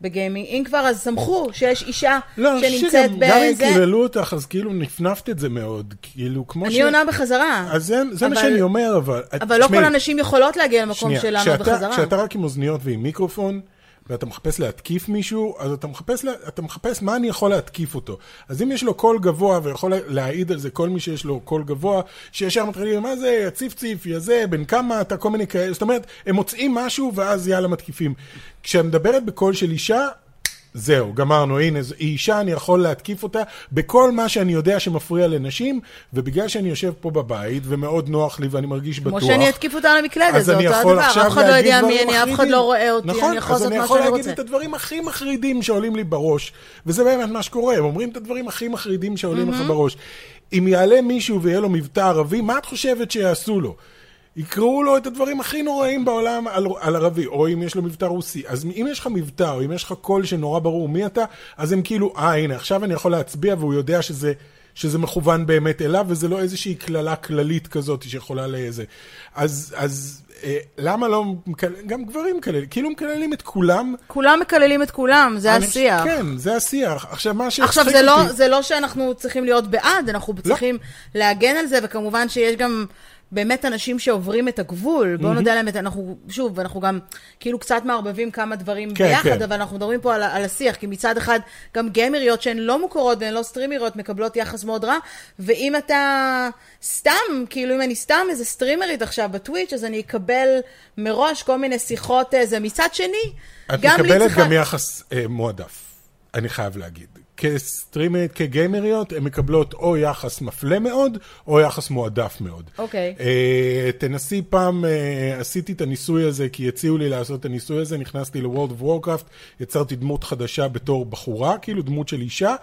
בגיימינג, אם כבר אז שמחו שיש אישה לא, אני שנמצאת שגם גם אם. קיללו אותך, אז כאילו נפנפת את זה מאוד. כאילו, כמו אני עונה בחזרה. אז זה, זה מה אבל- שאני אומר, אבל... אבל לא תשמעי, כל הנשים יכולות להגיע למקום שנייה, של לענות כשאתה- בחזרה. כשאתה רק עם אוזניות ועם מיקרופון, ואתה מחפש להתקיף מישהו, אז אתה מחפש, לה- אתה מחפש מה אני יכול להתקיף אותו. אז אם יש לו קול גבוה, ויכול להעיד על זה כל מי שיש לו קול גבוה, שישר מתחילים, מה זה, הציפציף, יא זה, בן כמה אתה, כל מיני כאלה. זאת אומרת, הם מוצאים משהו, ואז יאללה מתקיפים. כשאת מדברת בקול של אישה, זהו, גמרנו, הנה, היא אישה, אני יכול להתקיף אותה בכל מה שאני יודע שמפריע לנשים, ובגלל שאני יושב פה בבית, ומאוד נוח לי ואני מרגיש בטוח. כמו שאני אתקיף אותה על המקלדת, אז זה אני אותו יכול הדבר. אף אחד לא להגיד יודע מי אני, אף אחד. לא רואה אותי, נכון, אני יכול אז לעשות אני מה יכול שאני להגיד רוצה. את הדברים הכי מחרידים שעולים לי בראש, וזה באמת מה שקורה, הם אומרים את הדברים הכי מחרידים שעולים לך בראש. אם יעלה מישהו ויהיה לו מבטא ערבי, מה את חושבת שיעשו לו? יקראו לו את הדברים הכי נוראים בעולם על, על ערבי, או אם יש לו מבטא רוסי. אז אם יש לך מבטא, או אם יש לך קול שנורא ברור מי אתה, אז הם כאילו, אה, הנה, עכשיו אני יכול להצביע, והוא יודע שזה, שזה מכוון באמת אליו, וזה לא איזושהי קללה כללית כזאת שיכולה לאיזה. אז, אז אה, למה לא, גם גברים מקללים, כאילו מקללים את כולם. כולם מקללים את כולם, זה אני השיח. כן, זה השיח. עכשיו, מה עכשיו, שהצחיק זה לא, אותי- זה לא שאנחנו צריכים להיות בעד, אנחנו צריכים להגן על זה, וכמובן שיש גם באמת אנשים שעוברים את הגבול. בואו נודה להם, אנחנו, שוב, אנחנו גם כאילו קצת מערבבים כמה דברים כן, ביחד, כן. אבל אנחנו מדברים פה על, על השיח, כי מצד אחד, גם גיימריות שהן לא מוכרות והן לא סטרימריות מקבלות יחס מאוד רע, ואם אתה סתם, כאילו אם אני סתם איזה סטרימרית עכשיו בטוויץ', אז אני אקבל מראש כל מיני שיחות, איזה מצד שני, את גם לי מקבלת צריכה... גם יחס אה, מועדף, אני חייב להגיד. כסטרימרית, כגיימריות, הן מקבלות או יחס מפלה מאוד, או יחס מועדף מאוד. אוקיי. אה, תנסי פעם, אה, עשיתי את הניסוי הזה, כי הציעו לי לעשות את הניסוי הזה, נכנסתי ל-World of Warcraft, יצרתי דמות חדשה בתור בחורה, כאילו דמות של אישה,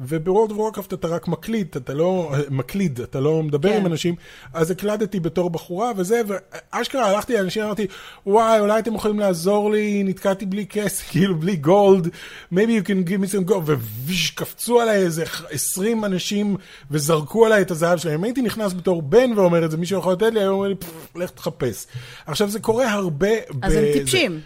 וב-World of Warcraft אתה רק מקליד, אתה לא, מקליד, אתה לא מדבר כן. עם אנשים, אז הקלדתי בתור בחורה וזה, ואשכרה הלכתי לאנשים, אמרתי, וואי, אולי אתם יכולים לעזור לי, נתקעתי בלי כסף, כאילו בלי גולד, maybe you can give me some gold, וויש, קפצו עליי איזה 20 אנשים וזרקו עליי את הזהב שלהם. אם הייתי נכנס בתור בן ואומר את זה, מישהו יכול לתת לי, היה אומר לי, "פפ, לך תחפש. עכשיו, זה קורה הרבה... אז הם. טיפשים.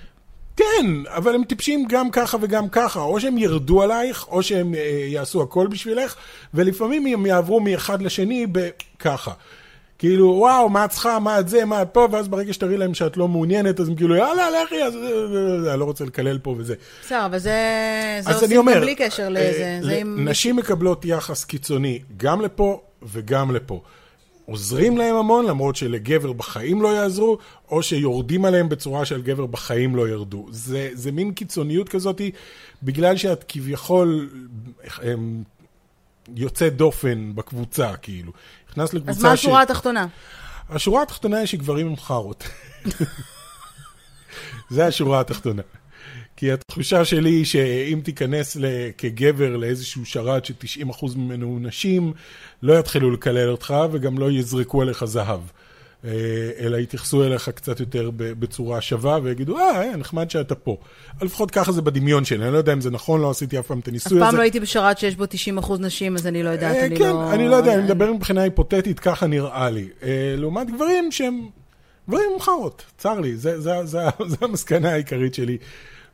כן, אבל הם טיפשים גם ככה וגם ככה. או שהם ירדו עלייך, או שהם אה, יעשו הכל בשבילך, ולפעמים הם יעברו מאחד לשני בככה. כאילו, וואו, מה את צריכה, מה את זה, מה את פה, ואז ברגע שתראי להם שאת לא מעוניינת, אז הם כאילו, יאללה, לכי, אז אה, אני לא רוצה לקלל פה וזה. בסדר, אבל זה, זה עושים אומר, בלי קשר לזה. אה, זה עם... נשים מקבלות יחס קיצוני גם לפה וגם לפה. עוזרים להם המון, למרות שלגבר בחיים לא יעזרו, או שיורדים עליהם בצורה של גבר בחיים לא ירדו. זה, זה מין קיצוניות כזאת, בגלל שאת כביכול הם, יוצאת דופן בקבוצה, כאילו. נכנס לקבוצה אז מה השורה התחתונה? השורה התחתונה היא שגברים הם חארות. זה השורה התחתונה. כי התחושה שלי היא שאם תיכנס כגבר לאיזשהו שרת ש-90% ממנו הוא נשים, לא יתחילו לקלל אותך וגם לא יזרקו עליך זהב. אה, אלא יתייחסו אליך קצת יותר בצורה שווה ויגידו, אה, אה, נחמד שאתה פה. לפחות ככה זה בדמיון שלי, אני לא יודע אם זה נכון, לא עשיתי אף פעם את אף הניסוי הזה. פעם לא הייתי בשרת שיש בו 90% נשים, אז אני לא יודעת, אה, אני כן, לא... אני לא יודע, אני מדבר מבחינה היפותטית, ככה נראה לי. לעומת גברים שהם, גברים חארות, צר לי, זה המסקנה העיקרית שלי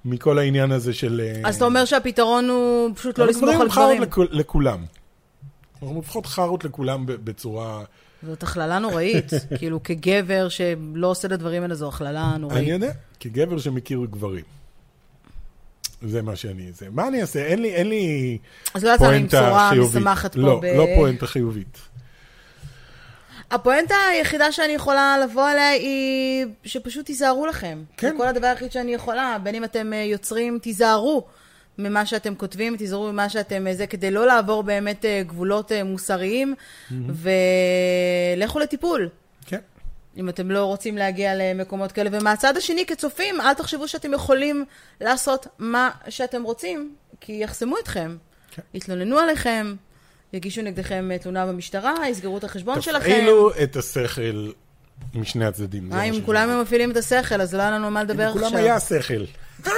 מכל העניין הזה של... אז אתה אומר שהפתרון הוא פשוט לא לסמוך על גברים הם חארות לכולם. אנחנו לפחות חארות לכולם בצורה... זאת הכללה נוראית. כאילו, כגבר שלא עושה את הדברים האלה, זו הכללה אני נוראית. יודע, כגבר שמכיר גברים. זה מה שאני... זה. מה אני אעשה? אין לי, אין לי אז לא יצא לי עם בשורה. משמחת פה. לא, ב- לא פואנטה חיובית. הפואנטה היחידה שאני יכולה לבוא עליה היא שפשוט תיזהרו לכם. כן. זה כל הדבר היחיד שאני יכולה, בין אם אתם אה, יוצרים, תיזהרו ממה שאתם כותבים, תיזהרו ממה שאתם אה, זה, כדי לא לעבור באמת אה, גבולות אה, מוסריים, ולכו לטיפול. כן. אם אתם לא רוצים להגיע למקומות כאלה. ומהצד השני, כצופים, אל תחשבו שאתם יכולים לעשות מה שאתם רוצים, כי יחסמו אתכם. כן. יתלוננו עליכם, יגישו נגדכם תלונה במשטרה, יסגרו את החשבון שלכם. תפעילו את השכל משני הצדדים. מה אם. כולם מפעילים את השכל, אז לא היה לנו מה לדבר עכשיו. לכולם היה שכל.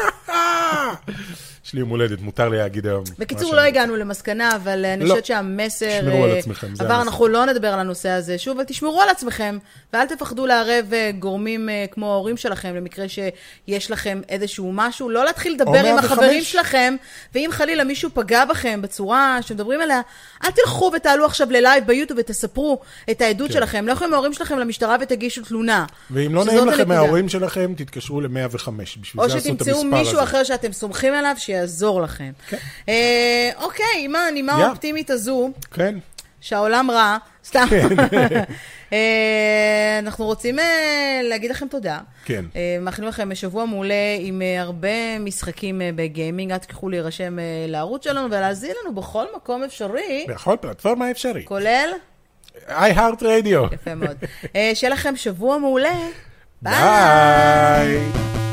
יש לי יום הולדת, מותר לי להגיד היום. בקיצור. לא הגענו למסקנה, אבל אה, אני לא. חושבת שהמסר תשמרו על אה, עצמכם, זה המסר. אנחנו לא נדבר על הנושא הזה שוב, אבל תשמרו על עצמכם, ואל תפחדו לערב אה, גורמים כמו ההורים שלכם, למקרה שיש לכם איזשהו משהו, לא להתחיל לדבר עם 105. החברים שלכם, ואם חלילה מישהו פגע בכם בצורה שמדברים עליה, אל תלכו ותעלו עכשיו ללייב ביוטיוב ותספרו את העדות כן. שלכם. לכו עם ההורים שלכם למשטרה ותגישו תלונה. ואם לא נעים לכם. מההורים שלכם, תתקשרו ל-105. בשביל או זה עשו את שתמצאו המספר מישהו הזה. אחר שאתם סומכים עליו, שיעזור לכם. אה, אוקיי, עם הנימה יא. האופטימית הזו, כן. שהעולם רע, סתם. אה, אנחנו רוצים אה, להגיד לכם תודה. כן. אה, מאחלים לכם שבוע מעולה עם הרבה משחקים בגיימינג. אל תשכחו להירשם לערוץ שלנו ולהזין לנו בכל מקום אפשרי, בכל פלטפורמה אפשרית. כולל... iHeart Radio. יפה מאוד. שיהיה לכם שבוע מעולה. ביי.